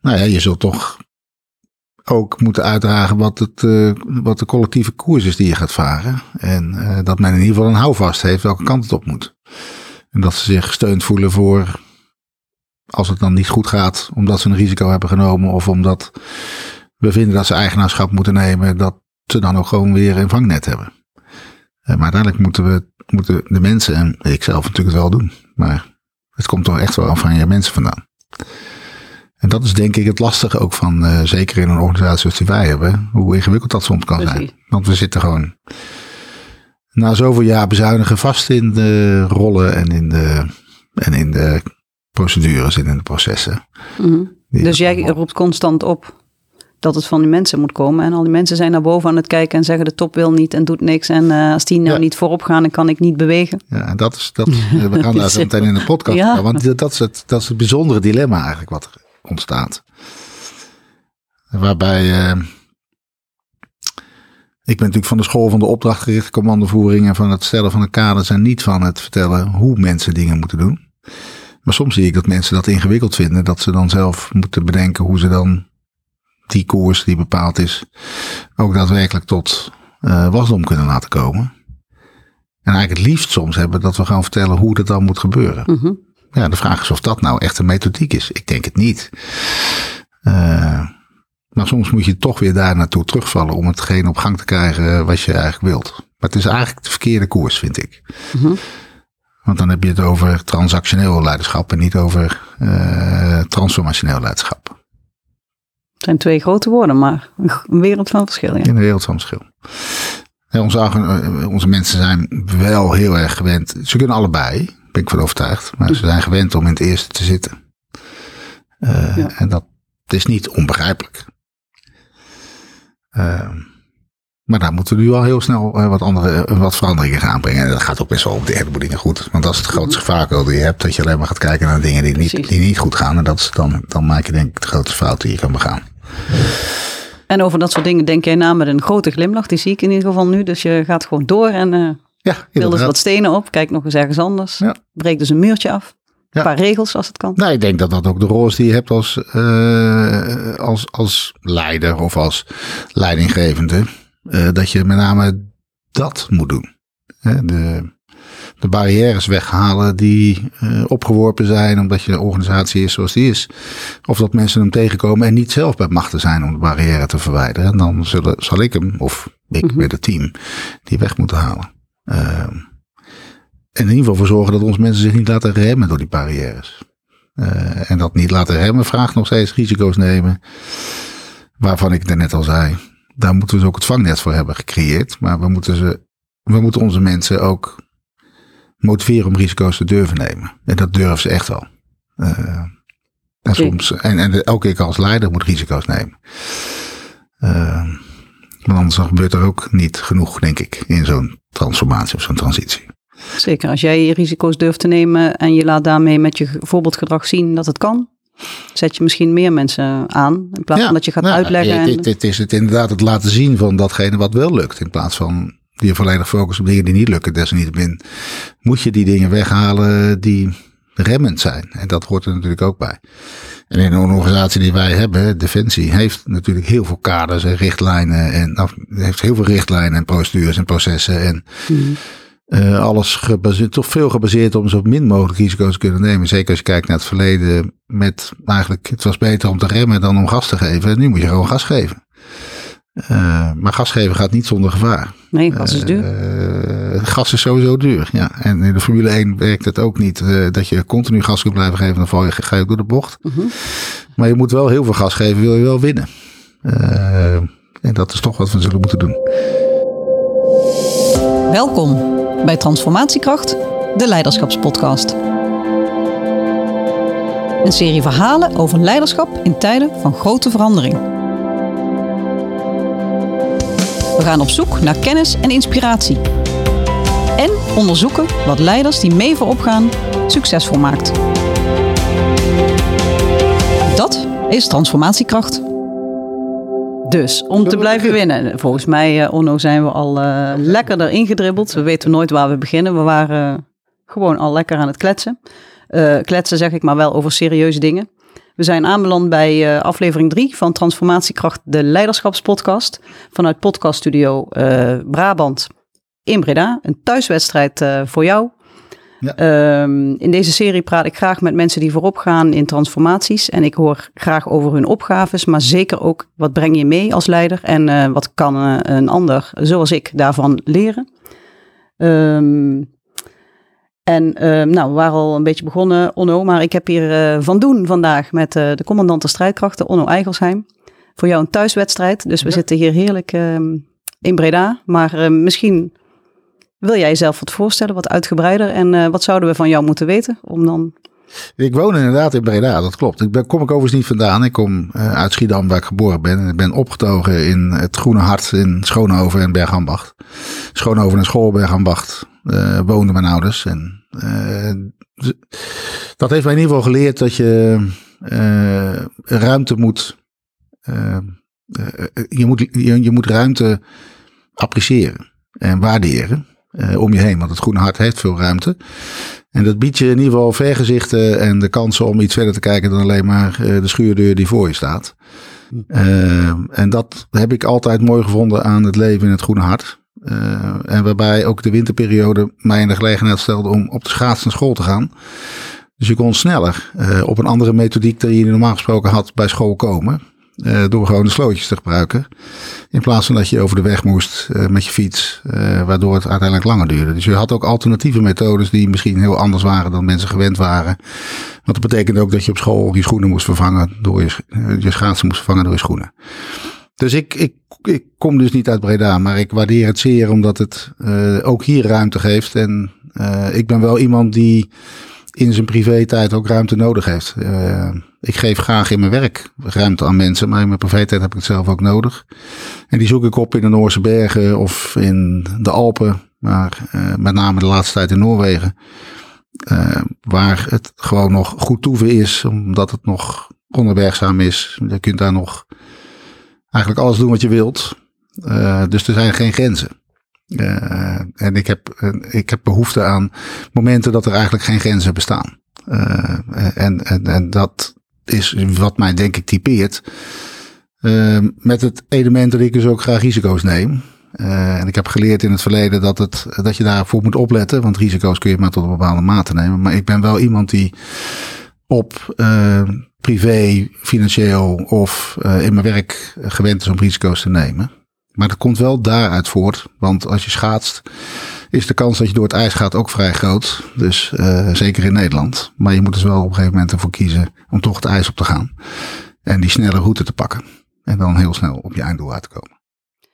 nou ja, je zult toch ook moeten uitdragen wat, het, uh, wat de collectieve koers is die je gaat varen. En uh, dat men in ieder geval een houvast heeft welke kant het op moet. En dat ze zich gesteund voelen voor als het dan niet goed gaat, omdat ze een risico hebben genomen of omdat we vinden dat ze eigenaarschap moeten nemen, dat ze dan ook gewoon weer een vangnet hebben. Uh, maar uiteindelijk moeten we moeten de mensen, en ik zelf natuurlijk het wel doen, maar het komt toch echt wel van je mensen vandaan. En dat is denk ik het lastige ook van, uh, zeker in een organisatie zoals die wij hebben, hoe ingewikkeld dat soms kan zijn. Want we zitten gewoon na zoveel jaar bezuinigen vast in de rollen en in de, en in de procedures en in de processen. Mm -hmm. Dus jij roept constant op dat het van die mensen moet komen. En al die mensen zijn naar boven aan het kijken en zeggen de top wil niet en doet niks. En uh, als die nou ja. niet voorop gaan, dan kan ik niet bewegen. Ja, en dat is, dat, we gaan daar zo meteen in de podcast ja. want dat is, het, dat is het bijzondere dilemma eigenlijk wat er ontstaat. Waarbij, uh, ik ben natuurlijk van de school van de opdrachtgerichte commandovoering en van het stellen van de kaders en niet van het vertellen hoe mensen dingen moeten doen. Maar soms zie ik dat mensen dat ingewikkeld vinden, dat ze dan zelf moeten bedenken hoe ze dan die koers die bepaald is, ook daadwerkelijk tot uh, wasdom kunnen laten komen. En eigenlijk het liefst soms hebben dat we gaan vertellen hoe dat dan moet gebeuren. Mm. Ja, de vraag is of dat nou echt een methodiek is. Ik denk het niet. Uh, maar soms moet je toch weer daar naartoe terugvallen om hetgeen op gang te krijgen wat je eigenlijk wilt. Maar het is eigenlijk de verkeerde koers, vind ik. Mm -hmm. Want dan heb je het over transactioneel leiderschap en niet over uh, transformationeel leiderschap. Het zijn twee grote woorden, maar een wereld van verschil. Ja. In een wereld van verschil. Onze, onze mensen zijn wel heel erg gewend. Ze kunnen allebei, ben ik van overtuigd. Maar ze zijn gewend om in het eerste te zitten. Uh, ja. En dat is niet onbegrijpelijk. Uh, maar daar moeten we nu al heel snel uh, wat, andere, wat veranderingen gaan brengen. En dat gaat ook best wel op de heleboel dingen goed. Want dat is het grootste gevaar dat je hebt. Dat je alleen maar gaat kijken naar dingen die niet, die niet goed gaan. En dat is dan, dan maak je denk ik de grootste fout die je kan begaan. En over dat soort dingen denk jij na met een grote glimlach. Die zie ik in ieder geval nu. Dus je gaat gewoon door en uh, ja, wil dus wat stenen op. Kijk nog eens ergens anders. Ja. Breek dus een muurtje af. Een paar regels als het kan. Nou, ik denk dat dat ook de rol is die je hebt als, uh, als, als leider of als leidinggevende. Uh, dat je met name dat moet doen. De, de barrières weghalen die uh, opgeworpen zijn omdat je een organisatie is zoals die is. Of dat mensen hem tegenkomen en niet zelf bij machten zijn om de barrière te verwijderen. En dan zullen, zal ik hem, of ik -hmm. met het team, die weg moeten halen. Uh, en in ieder geval voor zorgen dat onze mensen zich niet laten remmen door die barrières. Uh, en dat niet laten remmen vraagt nog steeds risico's nemen. Waarvan ik net al zei, daar moeten we dus ook het vangnet voor hebben gecreëerd. Maar we moeten, ze, we moeten onze mensen ook motiveren om risico's te durven nemen. En dat durven ze echt wel. Uh, en, soms, en, en elke keer als leider moet risico's nemen. Uh, want anders gebeurt er ook niet genoeg, denk ik, in zo'n transformatie of zo'n transitie. Zeker, als jij risico's durft te nemen en je laat daarmee met je voorbeeldgedrag zien dat het kan, zet je misschien meer mensen aan. In plaats ja, van dat je gaat nou, uitleggen. Ja, het, het, is het inderdaad het laten zien van datgene wat wel lukt. In plaats van je volledig focust op dingen die niet lukken. Desalniettemin moet je die dingen weghalen die remmend zijn. En dat hoort er natuurlijk ook bij. En in een organisatie die wij hebben, Defensie, heeft natuurlijk heel veel kaders en richtlijnen. En nou, heeft heel veel richtlijnen en procedures en processen. En mm. uh, alles gebaseerd, toch veel gebaseerd om zo min mogelijk risico's te kunnen nemen. Zeker als je kijkt naar het verleden met eigenlijk, het was beter om te remmen dan om gas te geven. En nu moet je gewoon gas geven. Uh, maar gas geven gaat niet zonder gevaar. Nee, gas is duur. Uh, gas is sowieso duur, ja. En in de Formule 1 werkt het ook niet uh, dat je continu gas kunt blijven geven. Dan val je, ga je door de bocht. -huh. Maar je moet wel heel veel gas geven, wil je wel winnen. en dat is toch wat we zullen moeten doen. Welkom bij Transformatiekracht, de Leiderschapspodcast. Een serie verhalen over leiderschap in tijden van grote verandering. We gaan op zoek naar kennis en inspiratie. En onderzoeken wat leiders die mee voorop gaan succesvol maakt. Dat is transformatiekracht. Dus om te blijven winnen. Volgens mij, uh, Onno, zijn we al uh, lekker erin gedribbeld. We weten nooit waar we beginnen. We waren gewoon al lekker aan het kletsen. Uh, kletsen zeg ik maar wel over serieuze dingen. We zijn aanbeland bij uh, aflevering 3 van Transformatiekracht, de Leiderschapspodcast. Vanuit podcaststudio uh, Brabant in Breda. Een thuiswedstrijd uh, voor jou. Ja. Um, in deze serie praat ik graag met mensen die voorop gaan in transformaties. En ik hoor graag over hun opgaves, maar zeker ook wat breng je mee als leider en wat kan een ander, zoals ik, daarvan leren. Um, en uh, nou, we waren al een beetje begonnen, Onno, maar ik heb hier uh, Van Doen vandaag met uh, de commandant de strijdkrachten, Onno Eigelsheim. Voor jou een thuiswedstrijd, dus we zitten hier heerlijk ehm, in Breda. Maar misschien wil jij jezelf wat voorstellen, wat uitgebreider. En wat zouden we van jou moeten weten om dan... Ik woon inderdaad in Breda, dat klopt. Ik ben, kom ik overigens niet vandaan. Ik kom uit Schiedam, waar ik geboren ben. En ik ben opgetogen in het Groene Hart in Schoonhoven en Bergambacht. Schoonhoven en School, Bergambacht woonden mijn ouders. En dat heeft mij in ieder geval geleerd dat je uh, ruimte moet. je, moet je, je, moet ruimte appreciëren en waarderen om je heen. Want het Groene Hart heeft veel ruimte. En dat biedt je in ieder geval vergezichten en de kansen om iets verder te kijken dan alleen maar de schuurdeur die voor je staat. Uh, en dat heb ik altijd mooi gevonden aan het leven in het Groene Hart. Uh, en waarbij ook de winterperiode mij in de gelegenheid stelde om op de schaats naar school te gaan. Dus je kon sneller uh, op een andere methodiek dan je normaal gesproken had bij school komen. Uh, door gewoon de slootjes te gebruiken. In plaats van dat je over de weg moest met je fiets. waardoor het uiteindelijk langer duurde. Dus je had ook alternatieve methodes die misschien heel anders waren dan mensen gewend waren. Want dat betekende ook dat je op school je schoenen moest vervangen door je, je schaatsen moest vervangen door je schoenen. Dus ik, ik, ik kom dus niet uit Breda, maar ik waardeer het zeer omdat het uh, ook hier ruimte geeft. En uh, ik ben wel iemand die in zijn privé-tijd ook ruimte nodig heeft. Uh, ik geef graag in mijn werk ruimte aan mensen, maar in mijn privé-tijd heb ik het zelf ook nodig. En die zoek ik op in de Noorse bergen of in de Alpen, maar met name de laatste tijd in Noorwegen. waar het gewoon nog goed toeven is, omdat het nog onderbergzaam is. Je kunt daar nog eigenlijk alles doen wat je wilt. Uh, dus er zijn geen grenzen. Uh, en ik heb, uh, ik heb behoefte aan momenten dat er eigenlijk geen grenzen bestaan. en, en, en dat is wat mij denk ik typeert. met het element dat ik dus ook graag risico's neem. en ik heb geleerd in het verleden dat, het, dat je daarvoor moet opletten. Want risico's kun je maar tot een bepaalde mate nemen. Maar ik ben wel iemand die op privé, financieel of uh, in mijn werk gewend is om risico's te nemen. Maar dat komt wel daaruit voort. Want als je schaatst, is de kans dat je door het ijs gaat ook vrij groot. Dus uh, zeker in Nederland. Maar je moet dus wel op een gegeven moment ervoor kiezen om toch het ijs op te gaan. En die snelle route te pakken. En dan heel snel op je einddoel uit te komen.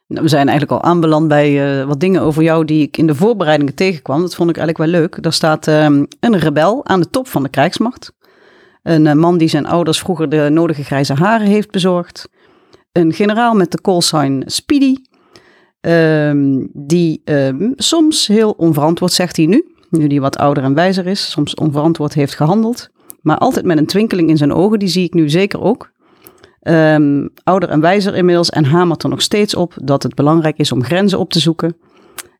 Nou, we zijn eigenlijk al aanbeland bij uh, wat dingen over jou die ik in de voorbereidingen tegenkwam. Dat vond ik eigenlijk wel leuk. Daar staat um, een rebel aan de top van de krijgsmacht. Een eh, man die zijn ouders vroeger de nodige grijze haren heeft bezorgd. Een generaal met de callsign Speedy. Um, die um, soms heel onverantwoord, zegt hij nu, nu hij wat ouder en wijzer is, soms onverantwoord heeft gehandeld. Maar altijd met een twinkeling in zijn ogen, die zie ik nu zeker ook. Um, ouder en wijzer inmiddels en hamert er nog steeds op dat het belangrijk is om grenzen op te zoeken.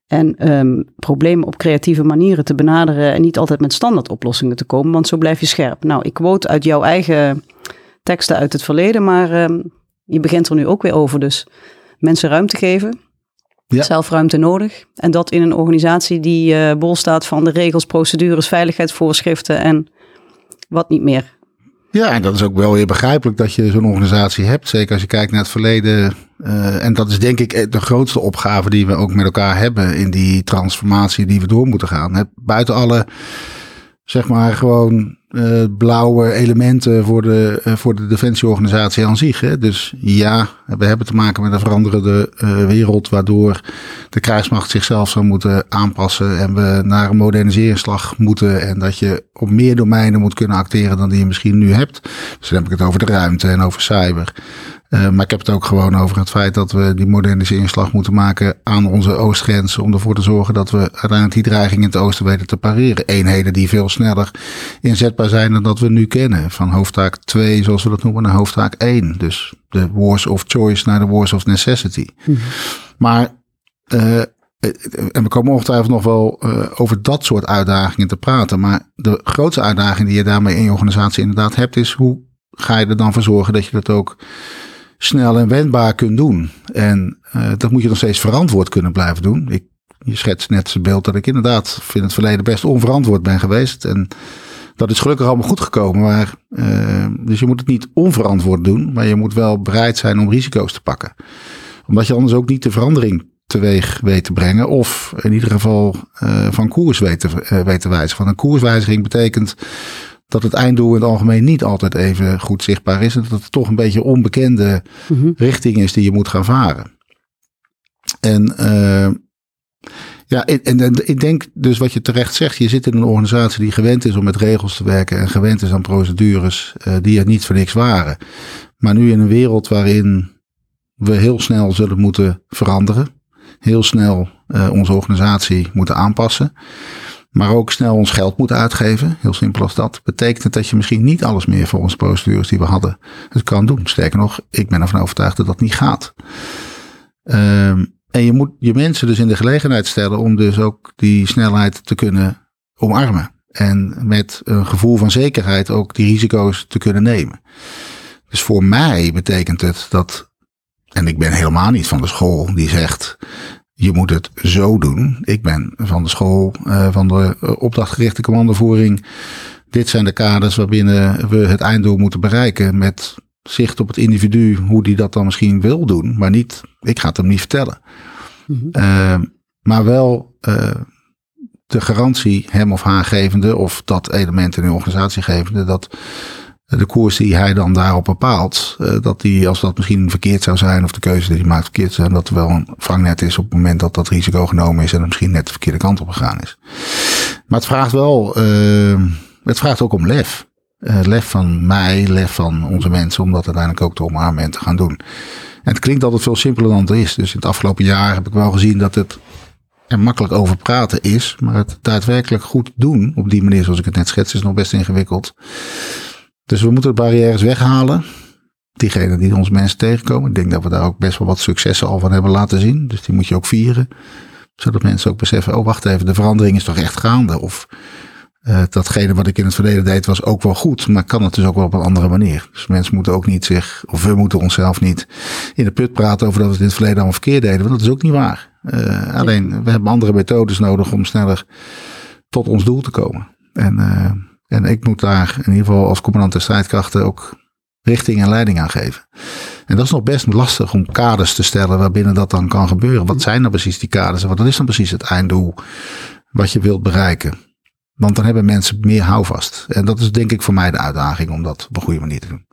En um, problemen op creatieve manieren te benaderen en niet altijd met standaard oplossingen te komen, want zo blijf je scherp. Nou, ik quote uit jouw eigen teksten uit het verleden, maar um, je begint er nu ook weer over. Dus mensen ruimte geven, ja. zelf ruimte nodig. En dat in een organisatie die uh, bol staat van de regels, procedures, veiligheidsvoorschriften en wat niet meer. Ja, en dat is ook wel weer begrijpelijk dat je zo'n organisatie hebt. Zeker als je kijkt naar het verleden. Uh, en dat is denk ik de grootste opgave die we ook met elkaar hebben in die transformatie die we door moeten gaan. Buiten alle, zeg maar, gewoon uh, blauwe elementen voor de, uh, voor de defensieorganisatie aan zich. Hè. Dus ja, we hebben te maken met een veranderende uh, wereld, waardoor de krijgsmacht zichzelf zou moeten aanpassen en we naar een moderniseringsslag moeten. En dat je op meer domeinen moet kunnen acteren dan die je misschien nu hebt. Dus dan heb ik het over de ruimte en over cyber. Uh, maar ik heb het ook gewoon over het feit dat we die moderniseringsslag moeten maken aan onze oostgrens. Om ervoor te zorgen dat we uiteindelijk die dreiging in het oosten weten te pareren. Eenheden die veel sneller inzetbaar zijn dan dat we nu kennen. Van hoofdtaak 2, zoals we dat noemen, naar hoofdtaak 1. Dus de wars of choice naar de wars of necessity. Mm -hmm. Maar, uh, en we komen ongetwijfeld nog wel uh, over dat soort uitdagingen te praten. Maar de grootste uitdaging die je daarmee in je organisatie inderdaad hebt, is hoe ga je er dan voor zorgen dat je dat ook snel en wendbaar kunt doen. En uh, dat moet je nog steeds verantwoord kunnen blijven doen. Ik, je schetst net het beeld dat ik inderdaad in het verleden best onverantwoord ben geweest. En dat is gelukkig allemaal goed gekomen. Maar, uh, dus je moet het niet onverantwoord doen, maar je moet wel bereid zijn om risico's te pakken. Omdat je anders ook niet de verandering teweeg weet te brengen. Of in ieder geval uh, van koers weet te, weet te wijzigen. Want een koerswijziging betekent dat het einddoel in het algemeen niet altijd even goed zichtbaar is. En dat het toch een beetje onbekende mm richting is die je moet gaan varen. En uh, ja, en, en, ik denk dus wat je terecht zegt. Je zit in een organisatie die gewend is om met regels te werken. En gewend is aan procedures uh, die er niet voor niks waren. Maar nu in een wereld waarin we heel snel zullen moeten veranderen. Heel snel uh, onze organisatie moeten aanpassen maar ook snel ons geld moeten uitgeven. Heel simpel als dat. Betekent dat je misschien niet alles meer voor onze procedures die we hadden het kan doen. Sterker nog, ik ben ervan overtuigd dat dat niet gaat. Um, en je moet je mensen dus in de gelegenheid stellen om dus ook die snelheid te kunnen omarmen. En met een gevoel van zekerheid ook die risico's te kunnen nemen. Dus voor mij betekent het dat, en ik ben helemaal niet van de school die zegt, je moet het zo doen. Ik ben van de school, uh, van de eh, opdrachtgerichte commandovoering. Dit zijn de kaders waarbinnen we het einddoel moeten bereiken met zicht op het individu, hoe die dat dan misschien wil doen, maar niet, ik ga het hem niet vertellen. Mm uh, maar wel uh, de garantie hem of haar gevende, of dat element in de organisatie gevende, dat de koers die hij dan daarop bepaalt, uh, dat die, als dat misschien verkeerd zou zijn, of de keuze die hij maakt verkeerd zou zijn, dat er wel een vangnet is op het moment dat dat risico genomen is en er misschien net de verkeerde kant op gegaan is. Maar het vraagt wel, uh, het vraagt ook om lef. Uh, lef van mij, lef van onze mensen, om dat uiteindelijk ook te omarmen en te gaan doen. En het klinkt altijd veel simpeler dan het is. Dus in het afgelopen jaar heb ik wel gezien dat het er makkelijk over praten is, maar het daadwerkelijk goed doen op die manier zoals ik het net schets is nog best ingewikkeld. Dus we moeten de barrières weghalen. Diegenen die onze mensen tegenkomen. Ik denk dat we daar ook best wel wat successen al van hebben laten zien. Dus die moet je ook vieren. Zodat mensen ook beseffen, oh wacht even, de verandering is toch echt gaande. Of uh, datgene wat ik in het verleden deed was ook wel goed, maar kan het dus ook wel op een andere manier. Dus mensen moeten ook niet zich, of we moeten onszelf niet in de put praten over dat we het in het verleden allemaal verkeerd deden. Want dat is ook niet waar. Uh, alleen, we hebben andere methodes nodig om sneller tot ons doel te komen. En uh, en ik moet daar in ieder geval als commandant der strijdkrachten ook richting en leiding aan geven. En dat is nog best lastig om kaders te stellen waarbinnen dat dan kan gebeuren. Wat zijn dan precies die kaders en wat is dan precies het einddoel wat je wilt bereiken? Want dan hebben mensen meer houvast. En dat is denk ik voor mij de uitdaging om dat op een goede manier te doen.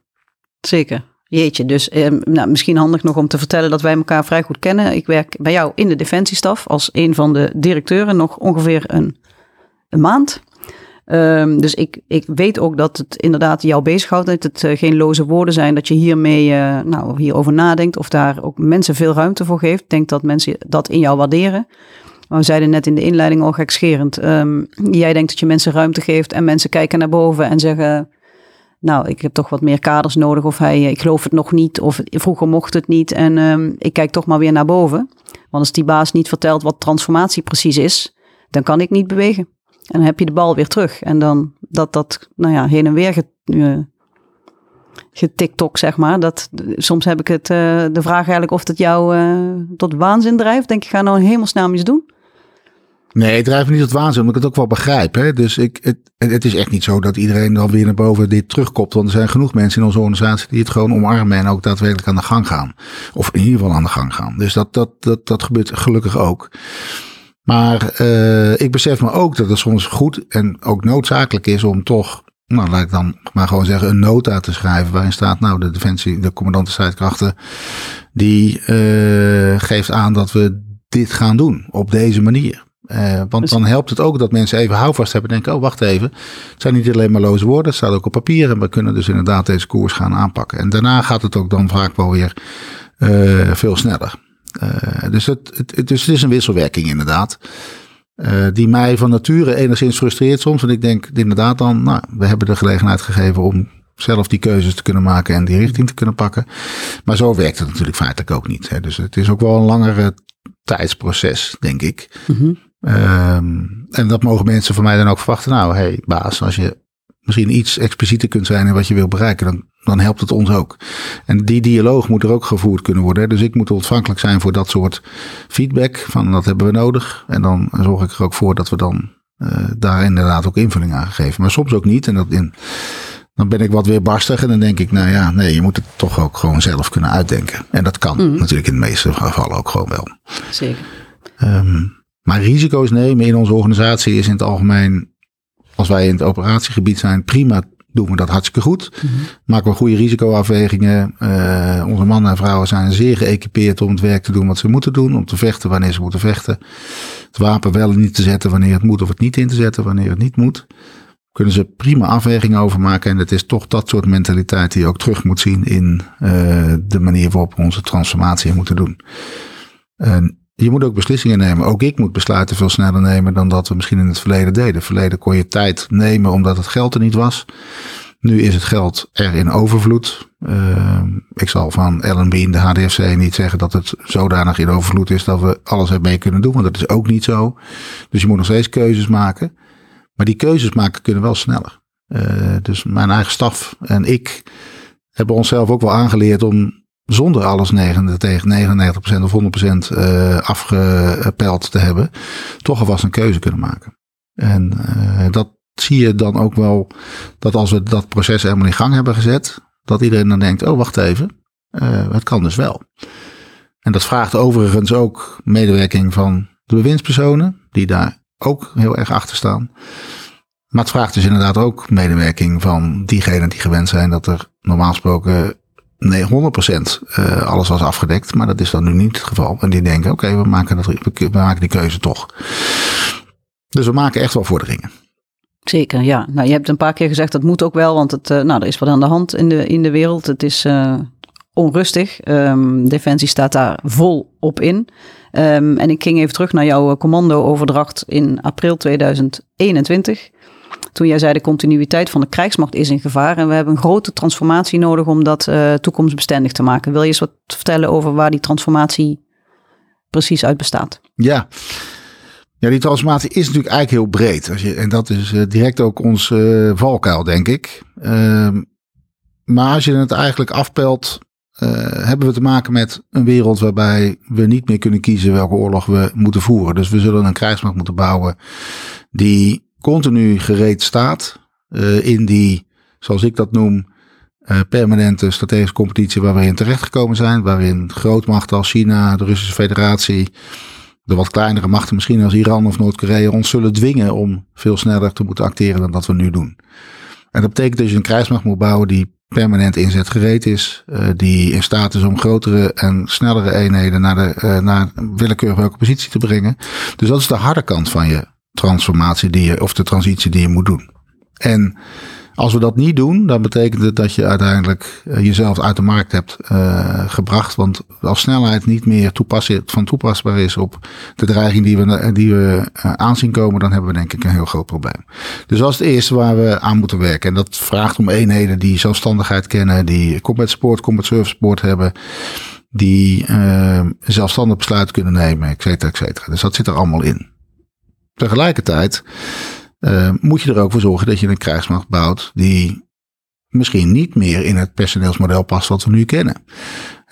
Zeker. Jeetje, dus eh, nou, misschien handig nog om te vertellen dat wij elkaar vrij goed kennen. Ik werk bij jou in de defensiestaf als een van de directeuren nog ongeveer een, een maand. Um, dus ik, ik weet ook dat het inderdaad jou bezighoudt. Dat het uh, geen loze woorden zijn. Dat je hiermee uh, nou, hierover nadenkt. Of daar ook mensen veel ruimte voor geeft. Ik denk dat mensen dat in jou waarderen. Maar we zeiden net in de inleiding al gekscherend. Um, jij denkt dat je mensen ruimte geeft. En mensen kijken naar boven en zeggen... Nou, ik heb toch wat meer kaders nodig. Of hij, ik geloof het nog niet. Of vroeger mocht het niet. En um, ik kijk toch maar weer naar boven. Want als die baas niet vertelt wat transformatie precies is... dan kan ik niet bewegen. En dan heb je de bal weer terug. En dan dat dat, nou ja, heen en weer get, uh, getiktok, zeg maar. Dat, soms heb ik het, uh, de vraag eigenlijk of het jou uh, tot waanzin drijft. Denk je, ga nou hemelsnaam iets doen? Nee, het drijft niet tot waanzin, omdat ik het ook wel begrijp. Hè? Dus ik, het, het is echt niet zo dat iedereen dan weer naar boven dit terugkomt. Want er zijn genoeg mensen in onze organisatie die het gewoon omarmen en ook daadwerkelijk aan de gang gaan. Of in ieder geval aan de gang gaan. Dus dat, dat, dat, dat gebeurt gelukkig ook. Maar uh, ik besef me ook dat het soms goed en ook noodzakelijk is om toch, nou laat ik dan maar gewoon zeggen, een nota te schrijven waarin staat, nou de defensie, de commandant de strijdkrachten, die uh, geeft aan dat we dit gaan doen op deze manier. Uh, want dus- dan helpt het ook dat mensen even houvast hebben en denken, oh wacht even, het zijn niet alleen maar loze woorden, het staat ook op papier en we kunnen dus inderdaad deze koers gaan aanpakken. En daarna gaat het ook dan vaak wel weer veel sneller. Uh, dus, het, het, dus het is een wisselwerking inderdaad. Uh, die mij van nature enigszins frustreert soms. Want ik denk inderdaad dan, nou, we hebben de gelegenheid gegeven om zelf die keuzes te kunnen maken en die richting te kunnen pakken. Maar zo werkt het natuurlijk feitelijk ook niet. Hè. Dus het is ook wel een langere tijdsproces, denk ik. Mm -hmm. um, en dat mogen mensen van mij dan ook verwachten. Nou, hey baas, als je misschien iets explicieter kunt zijn in wat je wil bereiken, dan, dan helpt het ons ook. En die dialoog moet er ook gevoerd kunnen worden. Dus ik moet ontvankelijk zijn voor dat soort feedback. Van dat hebben we nodig. En dan zorg ik er ook voor dat we dan uh, daar inderdaad ook invulling aan geven. Maar soms ook niet. En dat in, dan ben ik wat weer barstig. En dan denk ik, nou ja, nee, je moet het toch ook gewoon zelf kunnen uitdenken. En dat kan mm. natuurlijk in de meeste gevallen ook gewoon wel. Zeker. Um, maar risico's nemen in onze organisatie is in het algemeen, als wij in het operatiegebied zijn, prima doen we dat hartstikke goed. Maken we goede risicoafwegingen. Uh, onze mannen en vrouwen zijn zeer geëquipeerd om het werk te doen wat ze moeten doen. Om te vechten wanneer ze moeten vechten. Het wapen wel en niet te zetten wanneer het moet of het niet in te zetten wanneer het niet moet. Kunnen ze prima afwegingen over maken. En het is toch dat soort mentaliteit die je ook terug moet zien in uh, de manier waarop we onze transformatie moeten doen. En je moet ook beslissingen nemen. Ook ik moet besluiten veel sneller nemen dan dat we misschien in het verleden deden. Het verleden kon je tijd nemen omdat het geld er niet was. Nu is het geld er in overvloed. Uh, ik zal van LNB in de HDFC niet zeggen dat het zodanig in overvloed is dat we alles ermee kunnen doen. Want dat is ook niet zo. Dus je moet nog steeds keuzes maken. Maar die keuzes maken kunnen wel sneller. Uh, dus mijn eigen staf en ik hebben onszelf ook wel aangeleerd om zonder alles 9, tegen 99% of 100% uh, afgepeld te hebben, toch alvast een keuze kunnen maken. En uh, dat zie je dan ook wel, dat als we dat proces helemaal in gang hebben gezet, dat iedereen dan denkt, oh wacht even, uh, het kan dus wel. En dat vraagt overigens ook medewerking van de bewindspersonen, die daar ook heel erg achter staan. Maar het vraagt dus inderdaad ook medewerking van diegenen die gewend zijn dat er normaal gesproken nee, 100% uh, alles was afgedekt. Maar dat is dan nu niet het geval. En die denken, oké, we, maken we maken die keuze toch. Dus we maken echt wel vorderingen. Zeker, ja. Nou, je hebt een paar keer gezegd dat moet ook wel, want het, uh, nou, er is wat aan de hand in de, in de wereld. Het is uh, onrustig. Um, Defensie staat daar vol op in. Um, en ik ging even terug naar jouw commando-overdracht in april 2021 toen jij zei de continuïteit van de krijgsmacht is in gevaar en we hebben een grote transformatie nodig om dat uh, toekomstbestendig te maken. Wil je eens wat vertellen over waar die transformatie precies uit bestaat? Ja. Ja, die transformatie is natuurlijk eigenlijk heel breed. Als je, en dat is uh, direct ook ons uh, valkuil, denk ik. Ehm, maar als je het eigenlijk afpelt, hebben we te maken met een wereld waarbij we niet meer kunnen kiezen welke oorlog we moeten voeren. Dus we zullen een krijgsmacht moeten bouwen die continu gereed staat uh, in die, zoals ik dat noem, uh, permanente strategische competitie waar we in terechtgekomen zijn. Waarin grootmachten als China, de Russische Federatie, de wat kleinere machten misschien als Iran of Noord-Korea ons zullen dwingen om veel sneller te moeten acteren dan dat we nu doen. En dat betekent dat je een krijgsmacht moet bouwen die permanent inzet gereed is. Uh, die in staat is om grotere en snellere eenheden naar, de, uh, naar willekeurig welke positie te brengen. Dus dat is de harde kant van je transformatie die je, of de transitie die je moet doen. En als we dat niet doen, dan betekent het dat je uiteindelijk eh, jezelf uit de markt hebt uh, gebracht. Want als snelheid niet meer van toepasbaar is op de dreiging die we, die we uh, aanzien komen, dan hebben we denk ik een heel groot probleem. Dus dat is het eerste waar we aan moeten werken. En dat vraagt om eenheden die zelfstandigheid kennen, die combat sport, combat service sport hebben, die uh, zelfstandig besluiten kunnen nemen, et cetera, et cetera. Dus dat zit er allemaal in. Tegelijkertijd uh, moet je er ook voor zorgen dat je een krijgsmacht bouwt die misschien niet meer in het personeelsmodel past wat we nu kennen.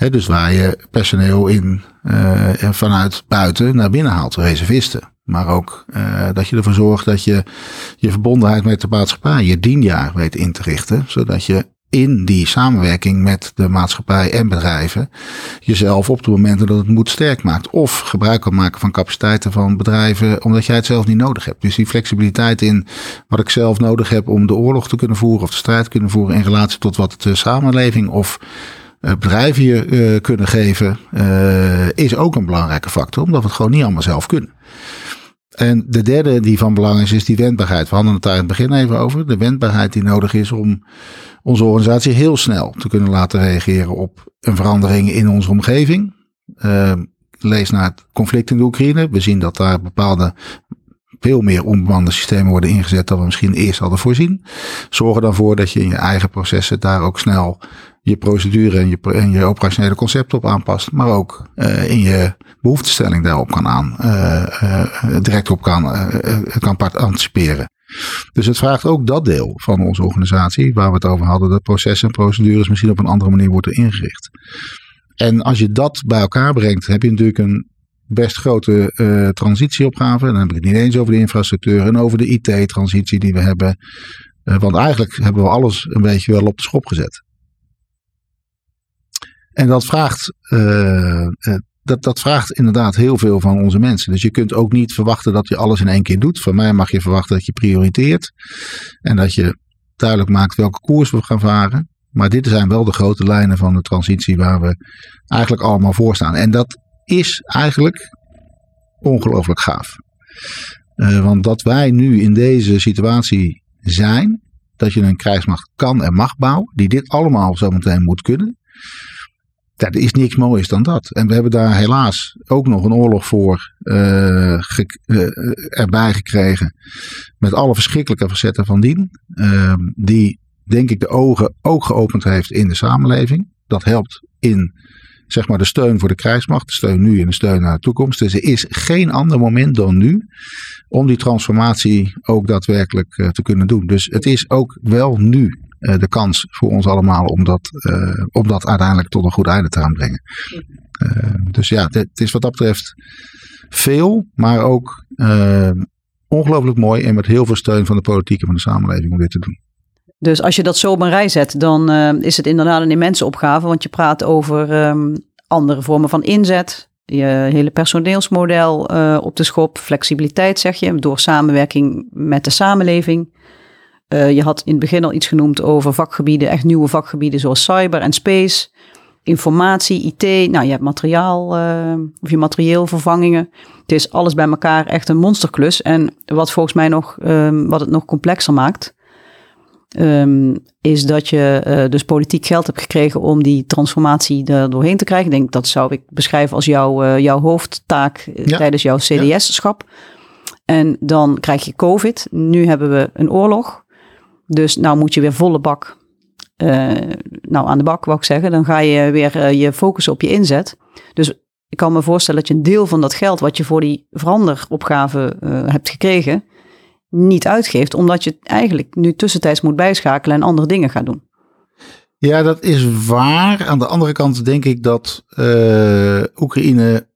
Dus waar je personeel in uh, vanuit buiten naar binnen haalt, reservisten. Maar ook uh, dat je ervoor zorgt dat je je verbondenheid met de maatschappij, je dienjaar weet in te richten. Zodat je in die samenwerking met de maatschappij en bedrijven jezelf op de momenten dat het moet sterk maakt. Of gebruik kan maken van capaciteiten van bedrijven omdat jij het zelf niet nodig hebt. Dus die flexibiliteit in wat ik zelf nodig heb om de oorlog te kunnen voeren of de strijd kunnen voeren in relatie tot wat de samenleving of uh, bedrijven je uh, kunnen geven, is ook een belangrijke factor, omdat we het gewoon niet allemaal zelf kunnen. En de derde die van belang is, is die wendbaarheid. We hadden het daar in het begin even over. De wendbaarheid die nodig is om onze organisatie heel snel te kunnen laten reageren op een verandering in onze omgeving. Uh, lees naar het conflict in de Oekraïne. We zien dat daar bepaalde veel meer onbemande systemen worden ingezet dan we misschien eerst hadden voorzien. Zorg er dan voor dat je in je eigen processen daar ook snel je procedure en je, je operationele concept op aanpast. Maar ook uh, in je behoeftestelling daarop kan aan, uh, direct op kan, kan anticiperen. Dus het vraagt ook dat deel van onze organisatie, waar we het over hadden, dat processen en procedures misschien op een andere manier worden ingericht. En als je dat bij elkaar brengt, heb je natuurlijk een best grote uh, transitieopgave. Dan heb ik het niet eens over de infrastructuur en over de IT-transitie die we hebben. Uh, want eigenlijk hebben we alles een beetje wel op de schop gezet. En dat vraagt, uh, dat, dat vraagt inderdaad heel veel van onze mensen. Dus je kunt ook niet verwachten dat je alles in één keer doet. Van mij mag je verwachten dat je prioriteert. En dat je duidelijk maakt welke koers we gaan varen. Maar dit zijn wel de grote lijnen van de transitie waar we eigenlijk allemaal voor staan. En dat is eigenlijk ongelooflijk gaaf. Uh, want dat wij nu in deze situatie zijn, dat je een krijgsmacht kan en mag bouwen, die dit allemaal zometeen moet kunnen. Dat is niks moois dan dat. En we hebben daar helaas ook nog een oorlog voor ge, uh, erbij gekregen. Met alle verschrikkelijke facetten van dien. Uh, die denk ik de ogen ook geopend heeft in de samenleving. Dat helpt in zeg maar de steun voor de krijgsmacht, de steun nu en de steun naar de toekomst. Dus er is geen ander moment dan nu om die transformatie ook daadwerkelijk uh, te kunnen doen. Dus het is ook wel nu de kans voor ons allemaal om dat, uh, om dat uiteindelijk tot een goed einde te gaan brengen. dus ja, het is wat dat betreft veel, maar ook ongelooflijk mooi en met heel veel steun van de politiek en van de samenleving om dit te doen. Dus als je dat zo op een rij zet, dan uh, is het inderdaad een immense opgave. Want je praat over um, andere vormen van inzet. Je hele personeelsmodel uh, op de schop. Flexibiliteit zeg je, door samenwerking met de samenleving. Uh, je had in het begin al iets genoemd over vakgebieden, echt nieuwe vakgebieden zoals cyber en space. Informatie, IT, nou je hebt materiaal of je materieel vervangingen. Het is alles bij elkaar echt een monsterklus. En wat volgens mij nog, um, wat het nog complexer maakt, Um, is dat je uh, dus politiek geld hebt gekregen om die transformatie er doorheen te krijgen. Ik denk dat zou ik beschrijven als jouw, jouw hoofdtaak eh, ja. tijdens jouw CDS-schap. En dan krijg je COVID. Nu hebben we een oorlog. Dus nou moet je weer volle bak. Uh, nou, aan de bak wou ik zeggen. Dan ga je weer je focussen op je inzet. Dus ik kan me voorstellen dat je een deel van dat geld wat je voor die veranderopgave hebt gekregen niet uitgeeft, omdat je eigenlijk nu tussentijds moet bijschakelen en andere dingen gaat doen. Ja, dat is waar. Aan de andere kant denk ik dat Oekraïne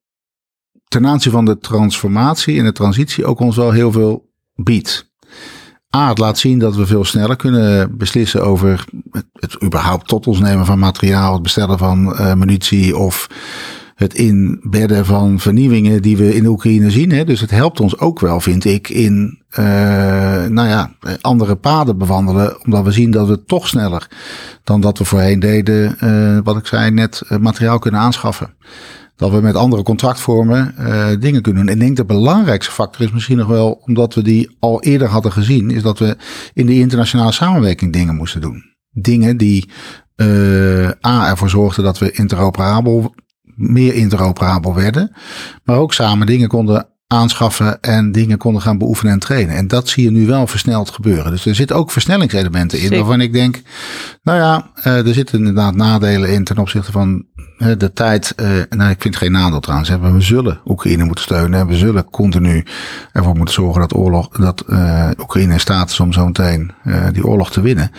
ten aanzien van de transformatie en de transitie ook ons wel heel veel biedt. A, het laat zien dat we veel sneller kunnen beslissen over het, überhaupt tot ons nemen van materiaal, het bestellen van uh, munitie of het inbedden van vernieuwingen die we in Oekraïne zien. Hè. Dus het helpt ons ook wel, vind ik, in uh, nou ja, andere paden bewandelen. Omdat we zien dat we toch sneller dan dat we voorheen deden, uh, wat ik zei, net materiaal kunnen aanschaffen. Dat we met andere contractvormen uh, dingen kunnen doen. En ik denk de belangrijkste factor is misschien nog wel, omdat we die al eerder hadden gezien, is dat we in de internationale samenwerking dingen moesten doen. Dingen die uh, A ervoor zorgden dat we interoperabel meer interoperabel werden. Maar ook samen dingen konden aanschaffen en dingen konden gaan beoefenen en trainen. En dat zie je nu wel versneld gebeuren. Dus er zitten ook versnellingselementen in waarvan ik denk, nou ja, uh, er zitten inderdaad nadelen in ten opzichte van de tijd. Uh, nou, ik vind geen nadeel trouwens. We zullen Oekraïne moeten steunen en we zullen continu ervoor moeten zorgen dat oorlog, dat Oekraïne in staat is om zo meteen die oorlog te winnen.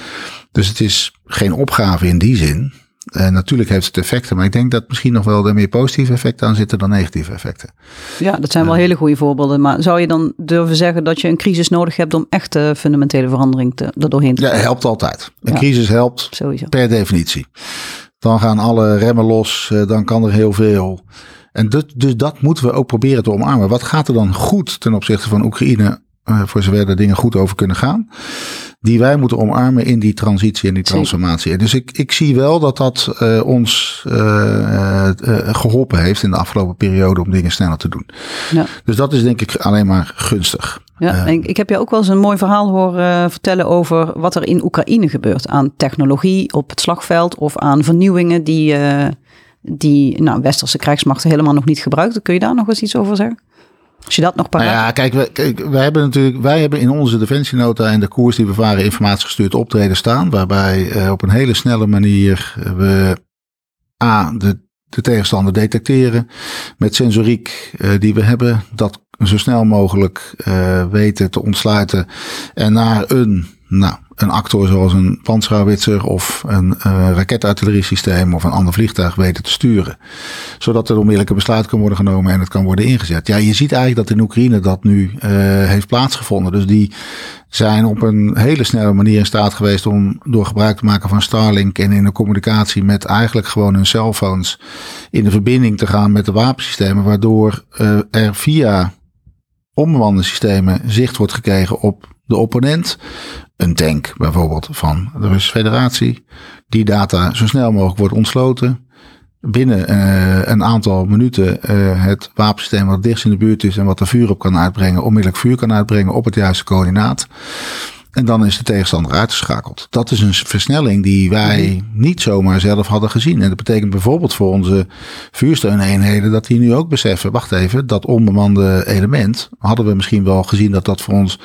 Dus het is geen opgave in die zin. En natuurlijk heeft het effecten, maar ik denk dat misschien nog wel er meer positieve effecten aan zitten dan negatieve effecten. Ja, dat zijn wel hele goede voorbeelden. Maar zou je dan durven zeggen dat je een crisis nodig hebt om echte fundamentele verandering te, er doorheen te krijgen? Ja, helpt altijd. Een crisis helpt Sowieso. per definitie. Dan gaan alle remmen los, eh, dan kan er heel veel. En dus, dus dat moeten we ook proberen te omarmen. Wat gaat er dan goed ten opzichte van Oekraïne, uh, voor zover er dingen goed over kunnen gaan? die wij moeten omarmen in die transitie en die transformatie. En dus ik, ik zie wel dat dat uh, ons uh, uh, geholpen heeft in de afgelopen periode om dingen sneller te doen. Ja. Dus dat is denk ik alleen maar gunstig. Ja, en ik heb je ook wel eens een mooi verhaal horen vertellen over wat er in Oekraïne gebeurt aan technologie op het slagveld of aan vernieuwingen die, die nou, westerse krijgsmachten helemaal nog niet gebruiken. Kun je daar nog eens iets over zeggen? Als je dat nog paraat... Nou ja, kijk, wij, hebben natuurlijk, wij hebben in onze defensienota en de koers die we varen informatiegestuurd optreden staan, waarbij uh, op een hele snelle manier we A, de, de tegenstander detecteren met sensoriek die we hebben. Dat zo snel mogelijk weten te ontsluiten en naar een nou, een actor zoals een panzerhouwitser of een uh, raketartilleriesysteem of een ander vliegtuig weten te sturen. Zodat er onmiddellijke besluit kan worden genomen en het kan worden ingezet. Ja, je ziet eigenlijk dat in Oekraïne dat nu uh, heeft plaatsgevonden. Dus die zijn op een hele snelle manier in staat geweest om door gebruik te maken van Starlink en in de communicatie met eigenlijk gewoon hun cellphones in de verbinding te gaan met de wapensystemen. Waardoor uh, er via onbemande systemen zicht wordt gekregen op de opponent, een tank bijvoorbeeld van de Russische Federatie, die data zo snel mogelijk wordt ontsloten. Binnen uh, een aantal minuten uh, het wapensysteem wat dichtst in de buurt is en wat er vuur op kan uitbrengen, onmiddellijk vuur kan uitbrengen op het juiste coördinaat. En dan is de tegenstander uitgeschakeld. Dat is een versnelling die wij niet zomaar zelf hadden gezien. En dat betekent bijvoorbeeld voor onze vuursteuneenheden dat die nu ook beseffen, wacht even, dat onbemande element hadden we misschien wel gezien dat dat voor ons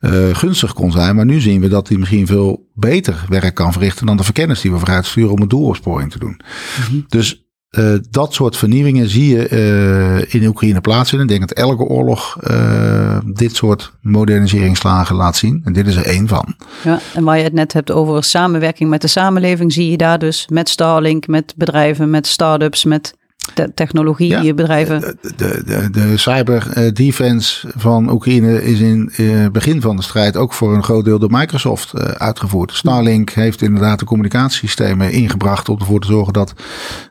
uh, gunstig kon zijn. Maar nu zien we dat hij misschien veel beter werk kan verrichten dan de verkenners die we vooruit sturen om een doelopsporing te doen. Mhm. Dus uh, dat soort vernieuwingen zie je uh, in Oekraïne plaatsvinden. Ik denk dat elke oorlog uh, dit soort moderniseringsslagen laat zien. En dit is er één van. Ja, en waar je het net hebt over samenwerking met de samenleving, zie je daar dus met Starlink, met bedrijven, met start-ups, met technologie, ja, je bedrijven. De, de, de, cyber eh, defense van Oekraïne is in het uh, begin van de strijd ook voor een groot deel door Microsoft uitgevoerd. Starlink heeft inderdaad de communicatiesystemen ingebracht om ervoor te zorgen dat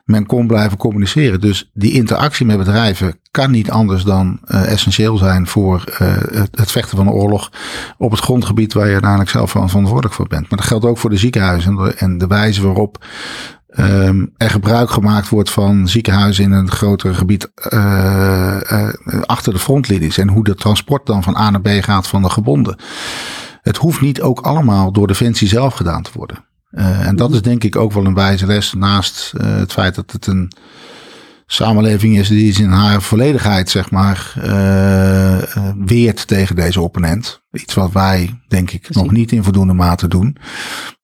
men kon blijven communiceren. Dus die interactie met bedrijven kan niet anders dan essentieel zijn voor het, het, vechten van een oorlog op het grondgebied waar je uiteindelijk zelf verantwoordelijk voor bent. Maar dat geldt ook voor de ziekenhuizen en de, en de wijze waarop um, er gebruik gemaakt wordt van ziekenhuizen in een groter gebied uh, uh, achter de frontlinies. En hoe de transport dan van A naar B gaat van de gebonden. Het hoeft niet ook allemaal door Defensie zelf gedaan te worden. Uh, en dat is denk ik ook wel een wijze les. Naast het feit dat het een samenleving is die is in haar volledigheid, zeg maar, uh, weert tegen deze opponent. Iets wat wij, denk ik, nog niet in voldoende mate doen.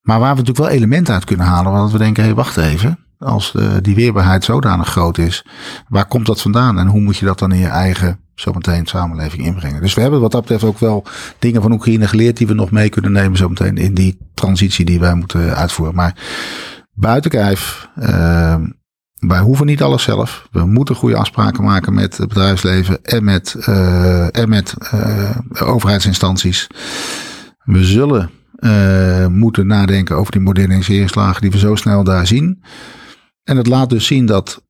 Maar waar we natuurlijk wel elementen uit kunnen halen, want we denken, hé, hey, wacht even. Als uh, die weerbaarheid zodanig groot is, waar komt dat vandaan en hoe moet je dat dan in je eigen zometeen samenleving inbrengen? Dus we hebben wat dat betreft ook wel dingen van Oekraïne geleerd die we nog mee kunnen nemen zometeen in die transitie die wij moeten uitvoeren. Maar buiten kijf, uh, wij hoeven niet alles zelf. We moeten goede afspraken maken met het bedrijfsleven en met, uh, en met uh, overheidsinstanties. We zullen uh, moeten nadenken over die moderniseringslagen die we zo snel daar zien. En het laat dus zien dat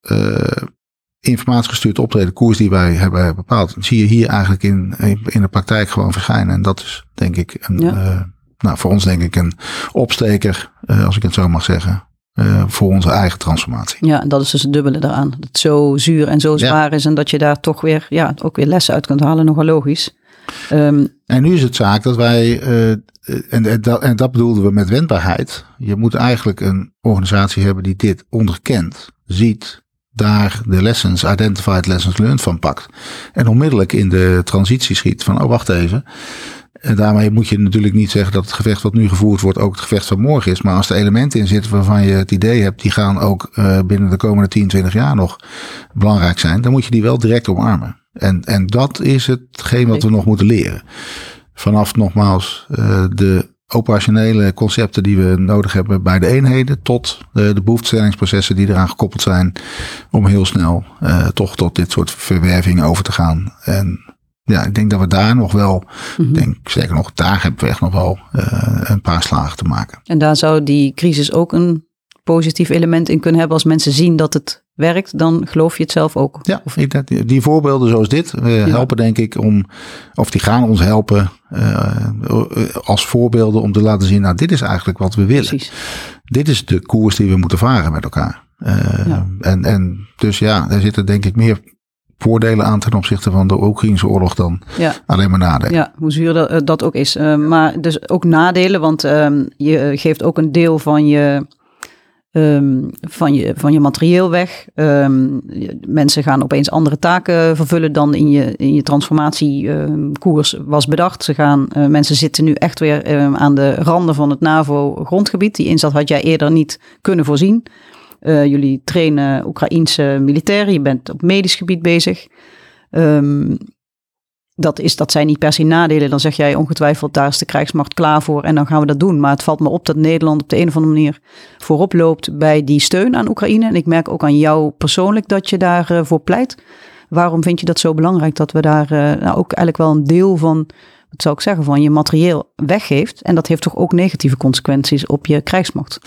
informatiegestuurd optreden, koers die wij hebben bepaald, zie je hier eigenlijk in, in de praktijk gewoon verschijnen. En dat is denk ik een, ja. nou, voor ons denk ik een opsteker, als ik het zo mag zeggen. Uh, voor onze eigen transformatie. Ja, en dat is dus het dubbele eraan. Dat het zo zuur en zo zwaar is en dat je daar toch weer, ja, ook weer lessen uit kunt halen, nogal logisch. Um, en nu is het zaak dat wij, uh, en, en, dat, en dat bedoelden we met wendbaarheid. Je moet eigenlijk een organisatie hebben die dit onderkent, ziet, daar de lessons, identified lessons learned van pakt. En onmiddellijk in de transitie schiet van, oh wacht even. En daarmee moet je natuurlijk niet zeggen dat het gevecht wat nu gevoerd wordt ook het gevecht van morgen is. Maar als er elementen in zitten waarvan je het idee hebt, die gaan ook uh, binnen de komende 10, 20 jaar nog belangrijk zijn, dan moet je die wel direct omarmen. En, en dat is hetgeen wat we nog moeten leren. Vanaf nogmaals uh, de operationele concepten die we nodig hebben bij de eenheden, tot de, de behoeftestellingsprocessen die eraan gekoppeld zijn, om heel snel uh, toch tot dit soort verwerving over te gaan. En ja, ik denk dat we daar nog wel, mm denk zeker nog, daar hebben we echt nog wel uh, een paar slagen te maken. En daar zou die crisis ook een positief element in kunnen hebben als mensen zien dat het werkt, dan geloof je het zelf ook. Ja, of die, die voorbeelden zoals dit uh, helpen denk ik om, of die gaan ons helpen uh, als voorbeelden om te laten zien, nou dit is eigenlijk wat we willen. Precies. Dit is de koers die we moeten varen met elkaar. Uh, ja. en, en dus ja, daar zitten denk ik meer voordelen aan ten opzichte van de Oekraïnse oorlog dan ja. alleen maar nadelen. Ja, hoe zuur dat, eh, dat ook is. Uh, maar dus ook nadelen, want um, je geeft ook een deel van je, um, van je, van je materieel weg. Um, mensen gaan opeens andere taken vervullen dan in je, in je transformatiekoers was bedacht. Ze gaan, uh, mensen zitten nu echt weer aan de randen van het NAVO-grondgebied. Die inzet had jij eerder niet kunnen voorzien. Jullie trainen Oekraïense militairen, je bent op medisch gebied bezig. Um, dat, is, dat zijn niet per se nadelen. Dan zeg jij ongetwijfeld, daar is de krijgsmacht klaar voor en dan gaan we dat doen. Maar het valt me op dat Nederland op de een of andere manier voorop loopt bij die steun aan Oekraïne. En ik merk ook aan jou persoonlijk dat je daarvoor uh, voor pleit. Waarom vind je dat zo belangrijk dat we daar uh, nou ook eigenlijk wel een deel van, wat zou ik zeggen, van je materieel weggeeft? En dat heeft toch ook negatieve consequenties op je krijgsmacht?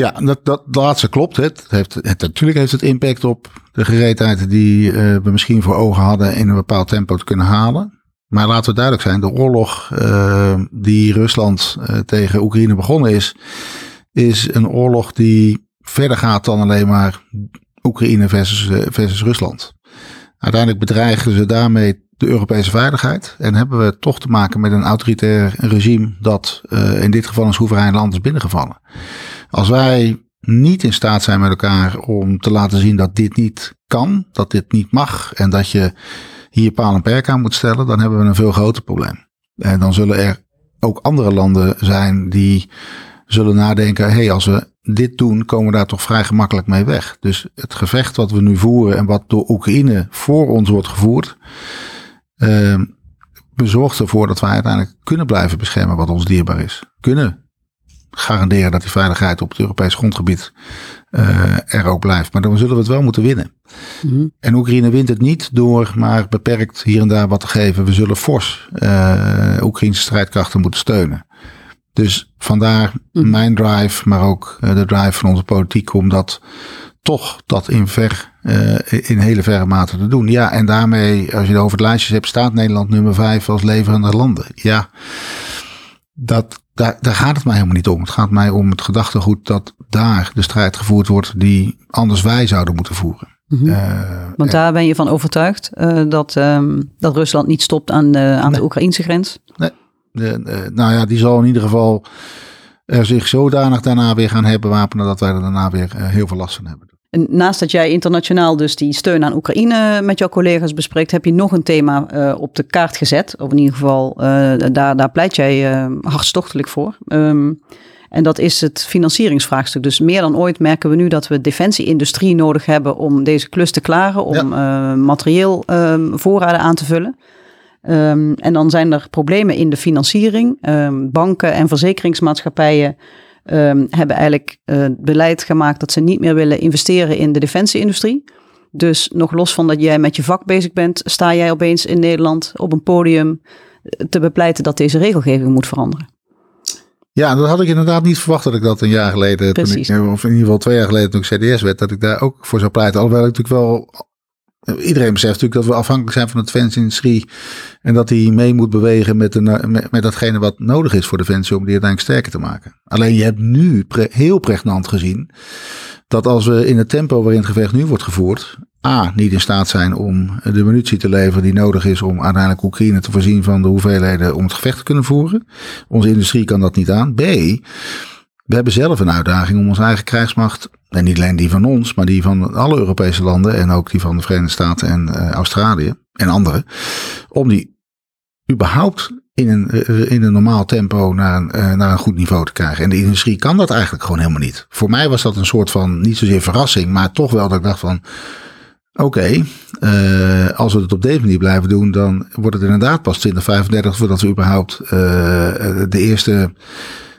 Ja, dat, dat, laatste klopt. Het heeft, het, natuurlijk heeft het impact op de gereedheid die uh, we misschien voor ogen hadden in een bepaald tempo te kunnen halen. Maar laten we duidelijk zijn, de oorlog uh, die Rusland uh, tegen Oekraïne begonnen is, is een oorlog die verder gaat dan alleen maar Oekraïne versus, versus Rusland. Uiteindelijk bedreigen ze daarmee de Europese veiligheid. En hebben we toch te maken met een autoritair regime dat in dit geval een soeverein land is binnengevallen. Als wij niet in staat zijn met elkaar om te laten zien dat dit niet kan, dat dit niet mag en dat je hier paal en perk aan moet stellen, dan hebben we een veel groter probleem. En dan zullen er ook andere landen zijn die zullen nadenken, hé, hey, als we dit doen, komen we daar toch vrij gemakkelijk mee weg. Dus het gevecht wat we nu voeren en wat door Oekraïne voor ons wordt gevoerd, uh, bezorgt ervoor dat wij uiteindelijk kunnen blijven beschermen wat ons dierbaar is. Kunnen garanderen dat die veiligheid op het Europees grondgebied uh, er ook blijft. Maar dan zullen we het wel moeten winnen. Mm En Oekraïne wint het niet door maar beperkt hier en daar wat te geven. We zullen fors uh, Oekraïnse strijdkrachten moeten steunen. Dus vandaar mm mijn drive, maar ook uh, de drive van onze politiek om dat toch dat in ver, in hele verre mate te doen. Ja, en daarmee, als je het over het lijstjes hebt, staat Nederland nummer vijf als leverende landen. Ja, dat daar, daar gaat het mij helemaal niet om. Het gaat mij om het gedachtegoed dat daar de strijd gevoerd wordt die anders wij zouden moeten voeren. Mm Want daar ben je van overtuigd uh, dat, um, dat Rusland niet stopt aan, de, aan de Oekraïnse grens? Nee, de, nou ja, die zal in ieder geval er zich zodanig daarna weer gaan herbewapenen dat wij er daarna weer heel veel last van hebben. En naast dat jij internationaal dus die steun aan Oekraïne met jouw collega's bespreekt, heb je nog een thema uh, op de kaart gezet. Of in ieder geval, uh, daar, daar pleit jij uh, hartstochtelijk voor. Um, en dat is het financieringsvraagstuk. Dus meer dan ooit merken we nu dat we defensieindustrie nodig hebben om deze klus te klaren, om ja. materieel um, voorraden aan te vullen. Um, en dan zijn er problemen in de financiering. banken en verzekeringsmaatschappijen um, hebben eigenlijk uh, beleid gemaakt dat ze niet meer willen investeren in de defensieindustrie. Dus nog los van dat jij met je vak bezig bent, sta jij opeens in Nederland op een podium eh, te bepleiten dat deze regelgeving moet veranderen. Ja, dat had ik inderdaad niet verwacht dat ik dat een jaar geleden, toen ik, of in ieder geval twee jaar geleden toen ik CDS werd, dat ik daar ook voor zou pleiten. Alhoewel ik natuurlijk wel Iedereen beseft natuurlijk dat we afhankelijk zijn van de defensieindustrie. En dat die mee moet bewegen met, de, met, datgene wat nodig is voor defensie om die uiteindelijk sterker te maken. Alleen je hebt nu heel pregnant gezien dat als we in het tempo waarin het gevecht nu wordt gevoerd. A, niet in staat zijn om de munitie te leveren die nodig is om uiteindelijk Oekraïne te voorzien van de hoeveelheden om het gevecht te kunnen voeren. Onze industrie kan dat niet aan. B, we hebben zelf een uitdaging om onze eigen krijgsmacht, en niet alleen die van ons, maar die van alle Europese landen en ook die van de Verenigde Staten en uh, Australië en andere, om die überhaupt in een, uh, in een normaal tempo naar een, uh, naar een goed niveau te krijgen. En de industrie kan dat eigenlijk gewoon helemaal niet. Voor mij was dat een soort van, niet zozeer verrassing, maar toch wel dat ik dacht van, oké, als we het op deze manier blijven doen, dan wordt het inderdaad pas 2035 voordat we überhaupt de eerste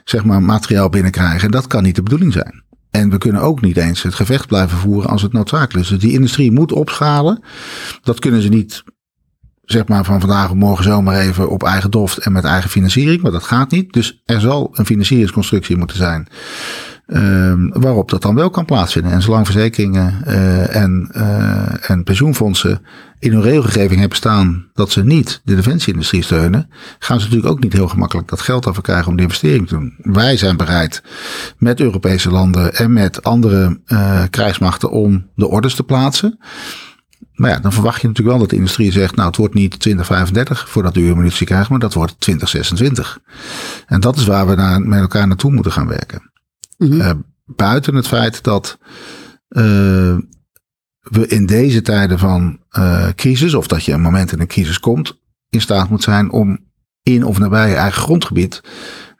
zeg maar, materiaal binnenkrijgen. En dat kan niet de bedoeling zijn. En we kunnen ook niet eens het gevecht blijven voeren als het noodzakelijk is. Dus die industrie moet opschalen. Dat kunnen ze niet, zeg maar, van vandaag of morgen zomaar even op eigen doft en met eigen financiering. Maar dat gaat niet. Dus er zal een financieringsconstructie moeten zijn. Um, waarop dat dan wel kan plaatsvinden. En zolang verzekeringen uh, en, uh, en pensioenfondsen in hun regelgeving hebben staan dat ze niet de defensieindustrie steunen, gaan ze natuurlijk ook niet heel gemakkelijk dat geld af krijgen om de investering te doen. Wij zijn bereid met Europese landen en met andere uh, krijgsmachten om de orders te plaatsen. Maar ja, dan verwacht je natuurlijk wel dat de industrie zegt, nou het wordt niet 2035 voordat u uw munitie krijgt, maar dat wordt 2026. En dat is waar we naar, met elkaar naartoe moeten gaan werken. Mm -hmm. buiten het feit dat uh, we in deze tijden van uh, crisis, of dat je een moment in een crisis komt, in staat moet zijn om in of nabij je eigen grondgebied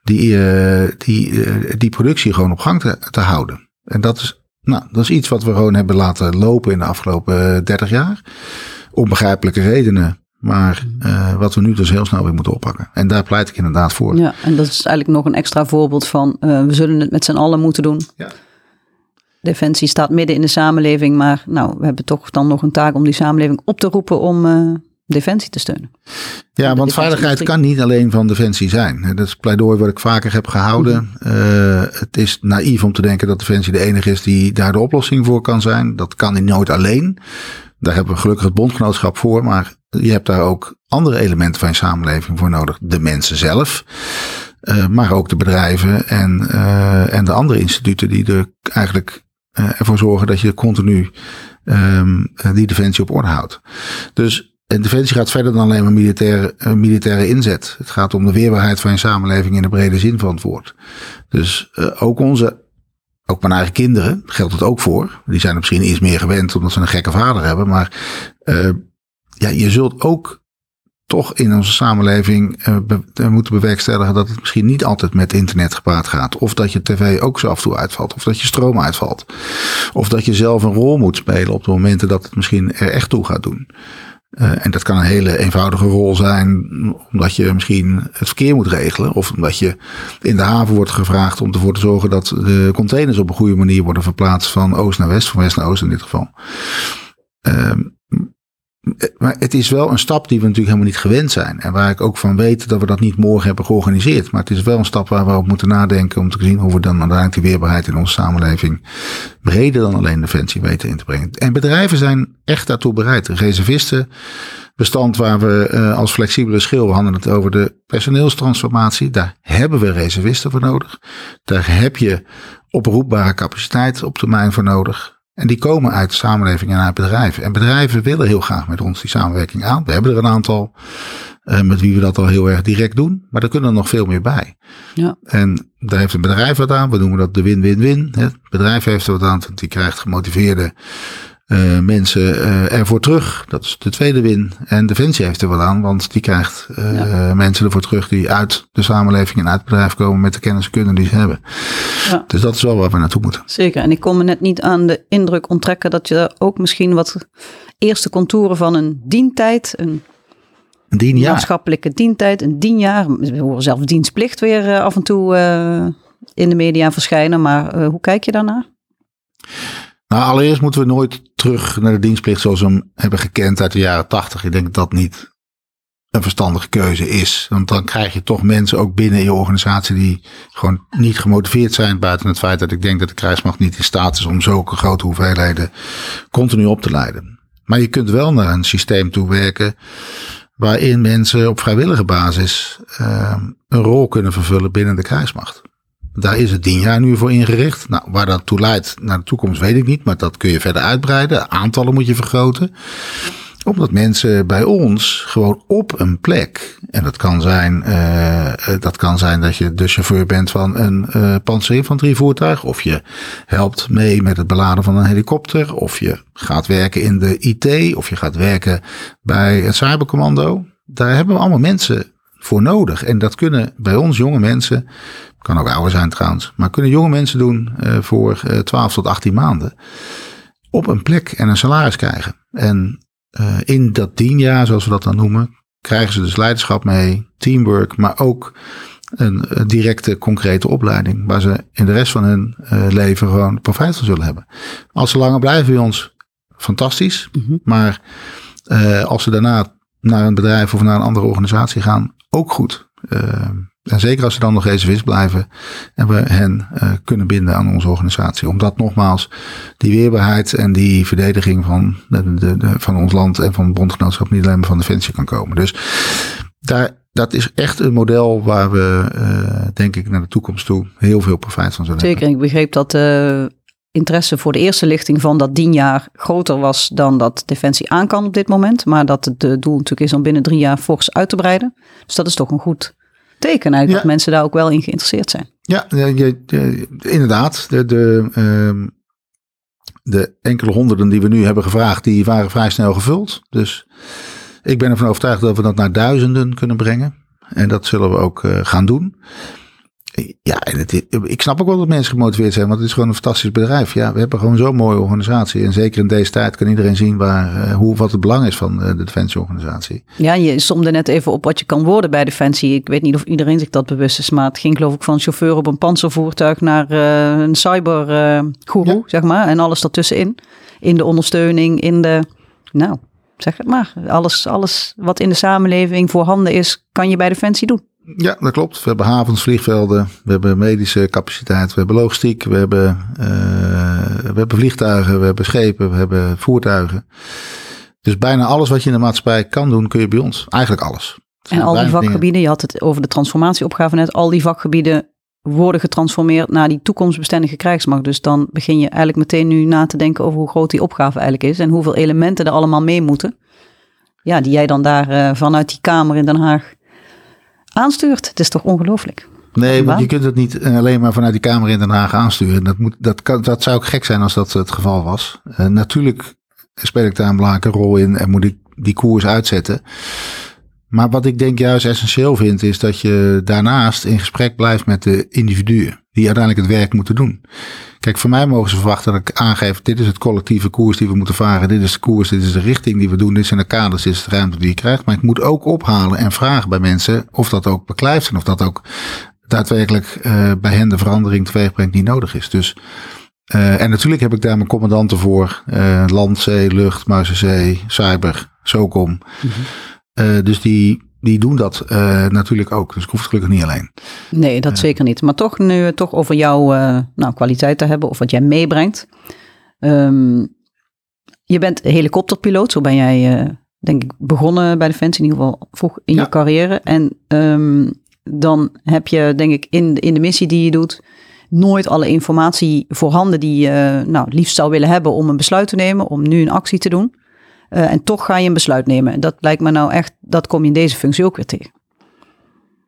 die, uh, die, die productie gewoon op gang te, te houden. En dat is Nou, dat is iets wat we gewoon hebben laten lopen in de afgelopen 30 jaar. Om begrijpelijke redenen. Maar uh, wat we nu dus heel snel weer moeten oppakken. En daar pleit ik inderdaad voor. Ja, en dat is eigenlijk nog een extra voorbeeld van we zullen het met z'n allen moeten doen. Ja. Defensie staat midden in de samenleving, maar nou, we hebben toch dan nog een taak om die samenleving op te roepen om uh, Defensie te steunen. Ja, want veiligheid kan niet alleen van Defensie zijn. Dat is pleidooi wat ik vaker heb gehouden. Mhm. het is naïef om te denken dat Defensie de enige is die daar de oplossing voor kan zijn. Dat kan hij nooit alleen. Daar hebben we gelukkig het bondgenootschap voor, maar je hebt daar ook andere elementen van je samenleving voor nodig. De mensen zelf, uh, maar ook de bedrijven en, uh, en de andere instituten die er eigenlijk ervoor zorgen dat je continu um, die defensie op orde houdt. Dus en defensie gaat verder dan alleen maar militaire, militaire inzet. Het gaat om de weerbaarheid van je samenleving in de brede zin van het woord. Dus ook onze ook mijn eigen kinderen geldt het ook voor. Die zijn er misschien iets meer gewend omdat ze een gekke vader hebben. Maar uh, ja, je zult ook toch in onze samenleving uh, moeten bewerkstelligen dat het misschien niet altijd met internet gepaard gaat. Of dat je tv ook zo af en toe uitvalt. Of dat je stroom uitvalt. Of dat je zelf een rol moet spelen op de momenten dat het misschien er echt toe gaat doen. Uh, en dat kan een hele eenvoudige rol zijn, omdat je misschien het verkeer moet regelen. Of omdat je in de haven wordt gevraagd om ervoor te zorgen dat de containers op een goede manier worden verplaatst van oost naar west, van west naar oost in dit geval. Uh, maar het is wel een stap die we natuurlijk helemaal niet gewend zijn. En waar ik ook van weet dat we dat niet morgen hebben georganiseerd. Maar het is wel een stap waar we op moeten nadenken om te zien hoe we dan uiteindelijk de weerbaarheid in onze samenleving breder dan alleen defensie weten in te brengen. En bedrijven zijn echt daartoe bereid. Reservistenbestand waar we uh, als flexibele schil, we hadden het over de personeelstransformatie. Daar hebben we reservisten voor nodig. Daar heb je oproepbare capaciteit op termijn voor nodig. En die komen uit de samenleving en uit bedrijven. En bedrijven willen heel graag met ons die samenwerking aan. We hebben er een aantal uh, met wie we dat al heel erg direct doen. Maar er kunnen er nog veel meer bij. Ja. En daar heeft een bedrijf wat aan. We noemen dat de win-win-win. Het bedrijf heeft er wat aan, want die krijgt gemotiveerde uh, mensen uh, ervoor terug. Dat is de tweede win. En Defensie heeft er wel aan, want die krijgt uh, ja. mensen ervoor terug die uit de samenleving en uit het bedrijf komen met de kennis en kunnen die ze hebben. Ja. Dus dat is wel waar we naartoe moeten. Zeker. En ik kom me net niet aan de indruk onttrekken dat je ook misschien wat eerste contouren van een dientijd, een dienjaar. maatschappelijke dientijd, een dienjaar. We horen zelf dienstplicht weer af en toe in de media verschijnen. Maar hoe kijk je daarnaar? Nou, allereerst moeten we nooit terug naar de dienstplicht zoals we hem hebben gekend uit de jaren tachtig. Ik denk dat dat niet een verstandige keuze is. Want dan krijg je toch mensen ook binnen je organisatie die gewoon niet gemotiveerd zijn. Buiten het feit dat ik denk dat de krijgsmacht niet in staat is om zulke grote hoeveelheden continu op te leiden. Maar je kunt wel naar een systeem toe werken waarin mensen op vrijwillige basis uh, een rol kunnen vervullen binnen de krijgsmacht. Daar is het tien jaar nu voor ingericht. Nou, waar dat toe leidt naar de toekomst weet ik niet, maar dat kun je verder uitbreiden. Aantallen moet je vergroten omdat mensen bij ons gewoon op een plek, en dat kan zijn, uh, dat kan zijn dat je de chauffeur bent van een uh, panzerinfanterievoertuig, of je helpt mee met het beladen van een helikopter, of je gaat werken in de IT, of je gaat werken bij het cybercommando. Daar hebben we allemaal mensen voor nodig. En dat kunnen bij ons jonge mensen, kan ook ouder zijn trouwens, maar kunnen jonge mensen doen uh, voor uh, 12 tot 18 maanden. Op een plek en een salaris krijgen. En uh, in dat tien jaar, zoals we dat dan noemen, krijgen ze dus leiderschap mee, teamwork, maar ook een, directe, concrete opleiding. Waar ze in de rest van hun leven gewoon profijt van zullen hebben. Als ze langer blijven bij ons, fantastisch. Mm -hmm. Maar als ze daarna naar een bedrijf of naar een andere organisatie gaan, ook goed. Uh, en zeker als ze dan nog reservist blijven en we hen uh, kunnen binden aan onze organisatie. Omdat nogmaals die weerbaarheid en die verdediging van, de, de, de, van ons land en van het bondgenootschap niet alleen maar van Defensie kan komen. Dus daar, dat is echt een model waar we, uh, denk ik, naar de toekomst toe heel veel profijt van zullen Zeker, hebben. Zeker, ik begreep dat interesse voor de eerste lichting van dat tien jaar groter was dan dat Defensie aan kan op dit moment. Maar dat het doel natuurlijk is om binnen drie jaar fors uit te breiden. Dus dat is toch een goed teken eigenlijk, ja. dat mensen daar ook wel in geïnteresseerd zijn. Ja, je, je, inderdaad. De, de, uh, de enkele honderden die we nu hebben gevraagd, die waren vrij snel gevuld. Dus ik ben ervan overtuigd dat we dat naar duizenden kunnen brengen. En dat zullen we ook uh, gaan doen. Ja, en het, ik snap ook wel dat mensen gemotiveerd zijn, want het is gewoon een fantastisch bedrijf. Ja, we hebben gewoon zo'n mooie organisatie. En zeker in deze tijd kan iedereen zien waar, uh, hoe, wat het belang is van uh, de Defensieorganisatie. Ja, je somde net even op wat je kan worden bij Defensie. Ik weet niet of iedereen zich dat bewust is, maar het ging geloof ik van chauffeur op een panzervoertuig naar uh, een cybergoeroe, ja. zeg maar. En alles daartussenin. In de ondersteuning, in de, nou, zeg het maar. Alles, alles wat in de samenleving voorhanden is, kan je bij Defensie doen. Ja, dat klopt. We hebben havens, vliegvelden, we hebben medische capaciteit, we hebben logistiek, we hebben, uh, we hebben vliegtuigen, we hebben schepen, we hebben voertuigen. Dus bijna alles wat je in de maatschappij kan doen, kun je bij ons. Eigenlijk alles. En al die vakgebieden, je had het over de transformatieopgave net, al die vakgebieden worden getransformeerd naar die toekomstbestendige krijgsmacht. Dus dan begin je eigenlijk meteen nu na te denken over hoe groot die opgave eigenlijk is en hoeveel elementen er allemaal mee moeten. Ja, die jij dan daar uh, vanuit die Kamer in Den Haag aanstuurt. Het is toch ongelooflijk? Nee, want je kunt het niet alleen maar vanuit die Kamer in Den Haag aansturen. Dat, moet, dat, kan, dat zou ook gek zijn als dat het geval was. Uh, natuurlijk speel ik daar een belangrijke rol in en moet ik die koers uitzetten. Maar wat ik denk juist essentieel vind, is dat je daarnaast in gesprek blijft met de individuen die uiteindelijk het werk moeten doen. Kijk, van mij mogen ze verwachten dat ik aangeef, dit is het collectieve koers die we moeten varen, dit is de koers, dit is de richting die we doen, dit zijn de kaders, dit is de ruimte die je krijgt. Maar ik moet ook ophalen en vragen bij mensen of dat ook beklijft en of dat ook daadwerkelijk uh, bij hen de verandering teweegbrengt die nodig is. Dus, uh, en natuurlijk heb ik daar mijn commandanten voor, uh, land, zee, lucht, muizenzee, cyber, SOCOM. Mm -hmm. Dus die, die doen dat uh, natuurlijk ook. Dus ik hoef het gelukkig niet alleen. Nee, dat zeker niet. Maar toch nu toch over jouw nou, kwaliteit te hebben of wat jij meebrengt. Um, je bent helikopterpiloot, zo ben jij denk ik begonnen bij Defensie, in ieder geval vroeg in ja. je carrière. En um, dan heb je denk ik in, in de missie die je doet nooit alle informatie voorhanden die je nou, liefst zou willen hebben om een besluit te nemen, om nu een actie te doen. Uh, en toch ga je een besluit nemen. En dat lijkt me nou echt, dat kom je in deze functie ook weer tegen.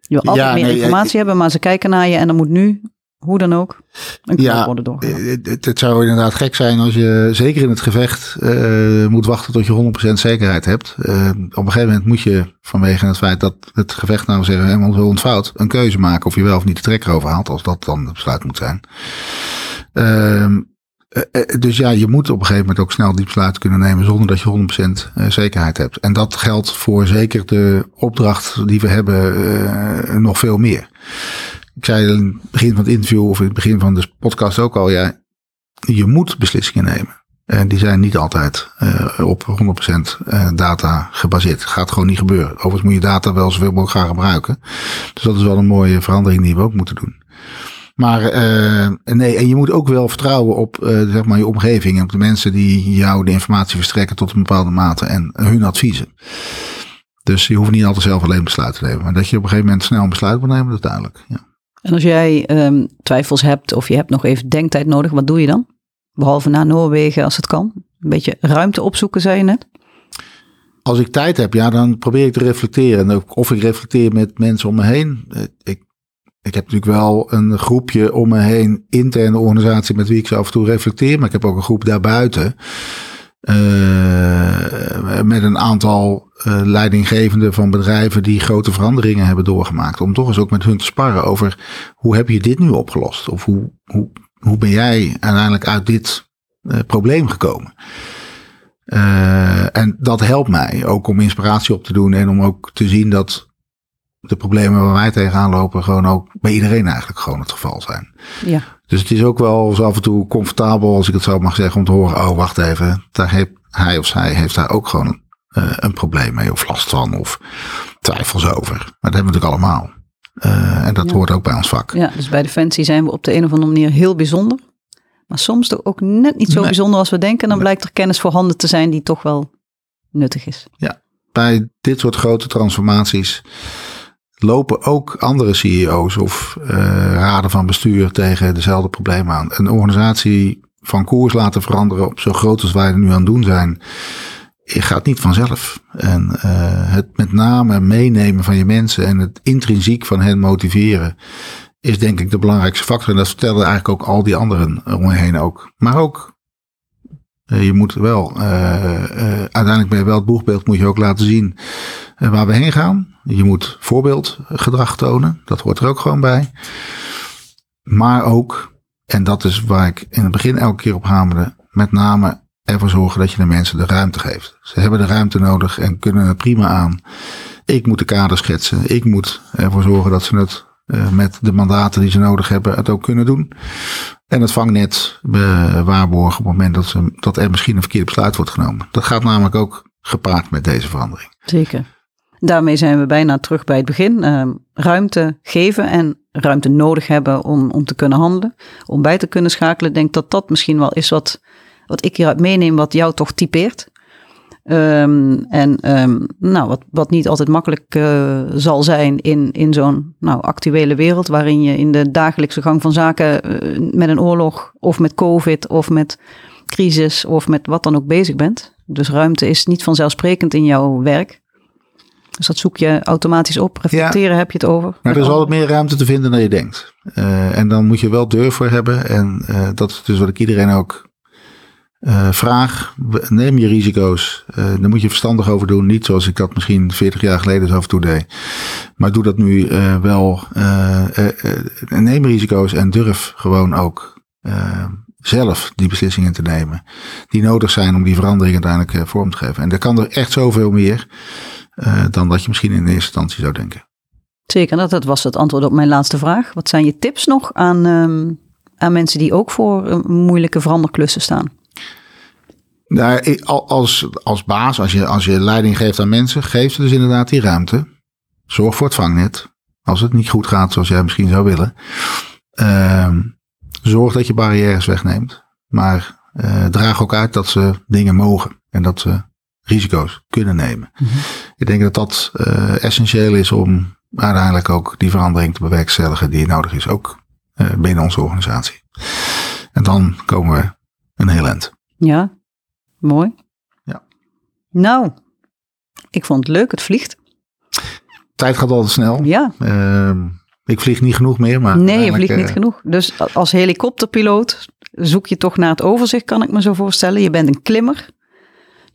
Je wil altijd ja, meer nee, informatie ja, hebben, maar ze kijken naar je en dan moet nu, hoe dan ook, een ja, worden doorgegaan. Eh, het, het, zou inderdaad gek zijn als je zeker in het gevecht uh, moet wachten tot je 100% zekerheid hebt. Uh, op een gegeven moment moet je vanwege het feit dat het gevecht nou zeggen helemaal zo ontvouwt, een keuze maken of je wel of niet de trekker overhaalt, als dat dan het besluit moet zijn. Uh, eh, eh, dus ja, je moet op een gegeven moment ook snel die besluit kunnen nemen zonder dat je 100% eh, zekerheid hebt. En dat geldt voor zeker de opdracht die we hebben nog veel meer. Ik zei in het begin van het interview of in het begin van de podcast ook al, ja, je moet beslissingen nemen. En die zijn niet altijd op 100% data gebaseerd. Gaat gewoon niet gebeuren. Overigens moet je data wel zoveel mogelijk gaan gebruiken. Dus dat is wel een mooie verandering die we ook moeten doen. Maar uh, nee, en je moet ook wel vertrouwen op uh, zeg maar je omgeving en op de mensen die jou de informatie verstrekken tot een bepaalde mate en hun adviezen. Dus je hoeft niet altijd zelf alleen besluiten te nemen. Maar dat je op een gegeven moment snel een besluit moet nemen, dat is duidelijk. Ja. En als jij um, twijfels hebt of je hebt nog even denktijd nodig, wat doe je dan? Behalve naar Noorwegen als het kan. Een beetje ruimte opzoeken, zei je net. Als ik tijd heb, ja, dan probeer ik te reflecteren. Of ik reflecteer met mensen om me heen. Ik ik heb natuurlijk wel een groepje om me heen, interne organisatie met wie ik zo af en toe reflecteer. Maar ik heb ook een groep daarbuiten. Uh, met een aantal uh, leidinggevenden van bedrijven die grote veranderingen hebben doorgemaakt. Om toch eens ook met hun te sparren over hoe heb je dit nu opgelost? Of hoe, hoe, hoe ben jij uiteindelijk uit dit uh, probleem gekomen? en dat helpt mij ook om inspiratie op te doen en om ook te zien dat de problemen waar wij tegenaan lopen gewoon ook bij iedereen eigenlijk gewoon het geval zijn. Ja. Dus het is ook wel zo af en toe comfortabel, als ik het zo mag zeggen, om te horen, oh wacht even, daar heeft hij of zij heeft daar ook gewoon uh, een probleem mee of last van of twijfels over. Maar dat hebben we natuurlijk allemaal. Uh, en dat ja. hoort ook bij ons vak. Ja, dus bij Defensie zijn we op de een of andere manier heel bijzonder. Maar soms toch ook net niet zo nee. bijzonder als we denken. Dan nee. blijkt er kennis voorhanden te zijn die toch wel nuttig is. Ja, bij dit soort grote transformaties lopen ook andere CEO's of uh, raden van bestuur tegen dezelfde problemen aan. Een organisatie van koers laten veranderen op zo groot als wij er nu aan het doen zijn, gaat niet vanzelf. En uh, het met name meenemen van je mensen en het intrinsiek van hen motiveren is denk ik de belangrijkste factor. En dat vertellen eigenlijk ook al die anderen om me heen ook. Maar ook je moet wel, uiteindelijk ben je wel het boegbeeld, moet je ook laten zien waar we heen gaan. Je moet voorbeeldgedrag tonen, dat hoort er ook gewoon bij. maar ook, en dat is waar ik in het begin elke keer op hamerde, met name ervoor zorgen dat je de mensen de ruimte geeft. Ze hebben de ruimte nodig en kunnen het prima aan. Ik moet de kader schetsen. Ik moet ervoor zorgen dat ze het uh, met de mandaten die ze nodig hebben het ook kunnen doen. En het vangnet waarborgen op het moment dat, ze, dat er misschien een verkeerd besluit wordt genomen. Dat gaat namelijk ook gepaard met deze verandering. Zeker. Daarmee zijn we bijna terug bij het begin. Uh, ruimte geven en ruimte nodig hebben om, om te kunnen handelen. Om bij te kunnen schakelen. Ik denk dat dat misschien wel is wat, wat ik hieruit meeneem, wat jou toch typeert. Um, en um, nou, wat, wat niet altijd makkelijk uh, zal zijn in, in zo'n nou, actuele wereld, waarin je in de dagelijkse gang van zaken uh, met een oorlog of met COVID of met crisis of met wat dan ook bezig bent. Dus ruimte is niet vanzelfsprekend in jouw werk. Dus dat zoek je automatisch op. Reflecteren heb je het over. Maar er is altijd meer ruimte te vinden dan je denkt. Uh, en dan moet je wel durf voor hebben. En uh, dat is dus wat ik iedereen ook uh, vraag. Neem je risico's. daar moet je verstandig over doen. Niet zoals ik dat misschien 40 jaar geleden zo af en toe deed. Maar doe dat nu wel. neem risico's en durf gewoon ook zelf die beslissingen te nemen. Die nodig zijn om die verandering uiteindelijk vorm te geven. En daar kan er echt zoveel meer. Uh, dan dat je misschien in eerste instantie zou denken. Zeker, dat, dat was het antwoord op mijn laatste vraag. Wat zijn je tips nog aan, um, aan mensen die ook voor uh, moeilijke veranderklussen staan? Nou, als, als baas, als je, als je leiding geeft aan mensen, geef ze dus inderdaad die ruimte. Zorg voor het vangnet. Als het niet goed gaat zoals jij misschien zou willen. Uh, zorg dat je barrières wegneemt. Maar uh, draag ook uit dat ze dingen mogen. En dat ze risico's kunnen nemen. Mm -hmm. Ik denk dat dat uh, essentieel is om uiteindelijk ook die verandering te bewerkstelligen die nodig is, ook uh, binnen onze organisatie. En dan komen we een heel eind. Ja, mooi. Ja. Nou, ik vond het leuk, het vliegt. Tijd gaat altijd snel. Ja. Uh, ik vlieg niet genoeg meer, maar. Nee, je vliegt niet uh, genoeg. Dus als helikopterpiloot zoek je toch naar het overzicht, kan ik me zo voorstellen. Je bent een klimmer.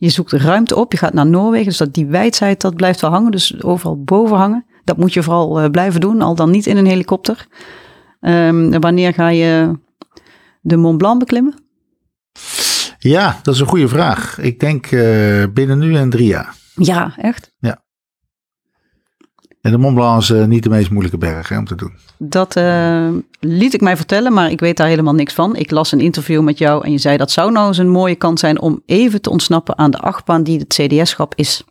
Je zoekt de ruimte op, je gaat naar Noorwegen, dus dat die wijdheid dat blijft wel hangen, dus overal boven hangen. Dat moet je vooral uh, blijven doen, al dan niet in een helikopter. Um, wanneer ga je de Mont Blanc beklimmen? Ja, dat is een goede vraag. Ik denk uh, binnen nu en drie jaar. Ja, echt? Ja. En de Mont Blanc is uh, niet de meest moeilijke berg hè, om te doen. Dat uh, liet ik mij vertellen, maar ik weet daar helemaal niks van. Ik las een interview met jou en je zei dat zou nou eens een mooie kans zijn om even te ontsnappen aan de achtbaan die het CDS-schap is.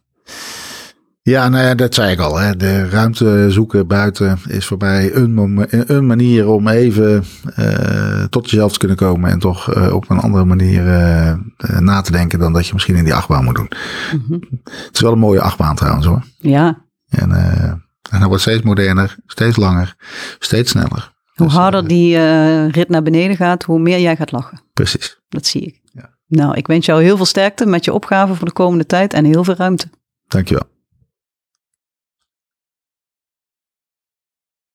Ja, nou ja, dat zei ik al. Hè. De ruimte zoeken buiten is voor mij een, een manier om even uh, tot jezelf te kunnen komen. En toch uh, op een andere manier uh, na te denken dan dat je misschien in die achtbaan moet doen. Mm -hmm. Het is wel een mooie achtbaan trouwens hoor. Ja, en, uh, en dat wordt steeds moderner, steeds langer, steeds sneller. Hoe dus, harder die uh, rit naar beneden gaat, hoe meer jij gaat lachen. Precies. Dat zie ik. Ja. Nou, ik wens jou heel veel sterkte met je opgave voor de komende tijd en heel veel ruimte. Dankjewel.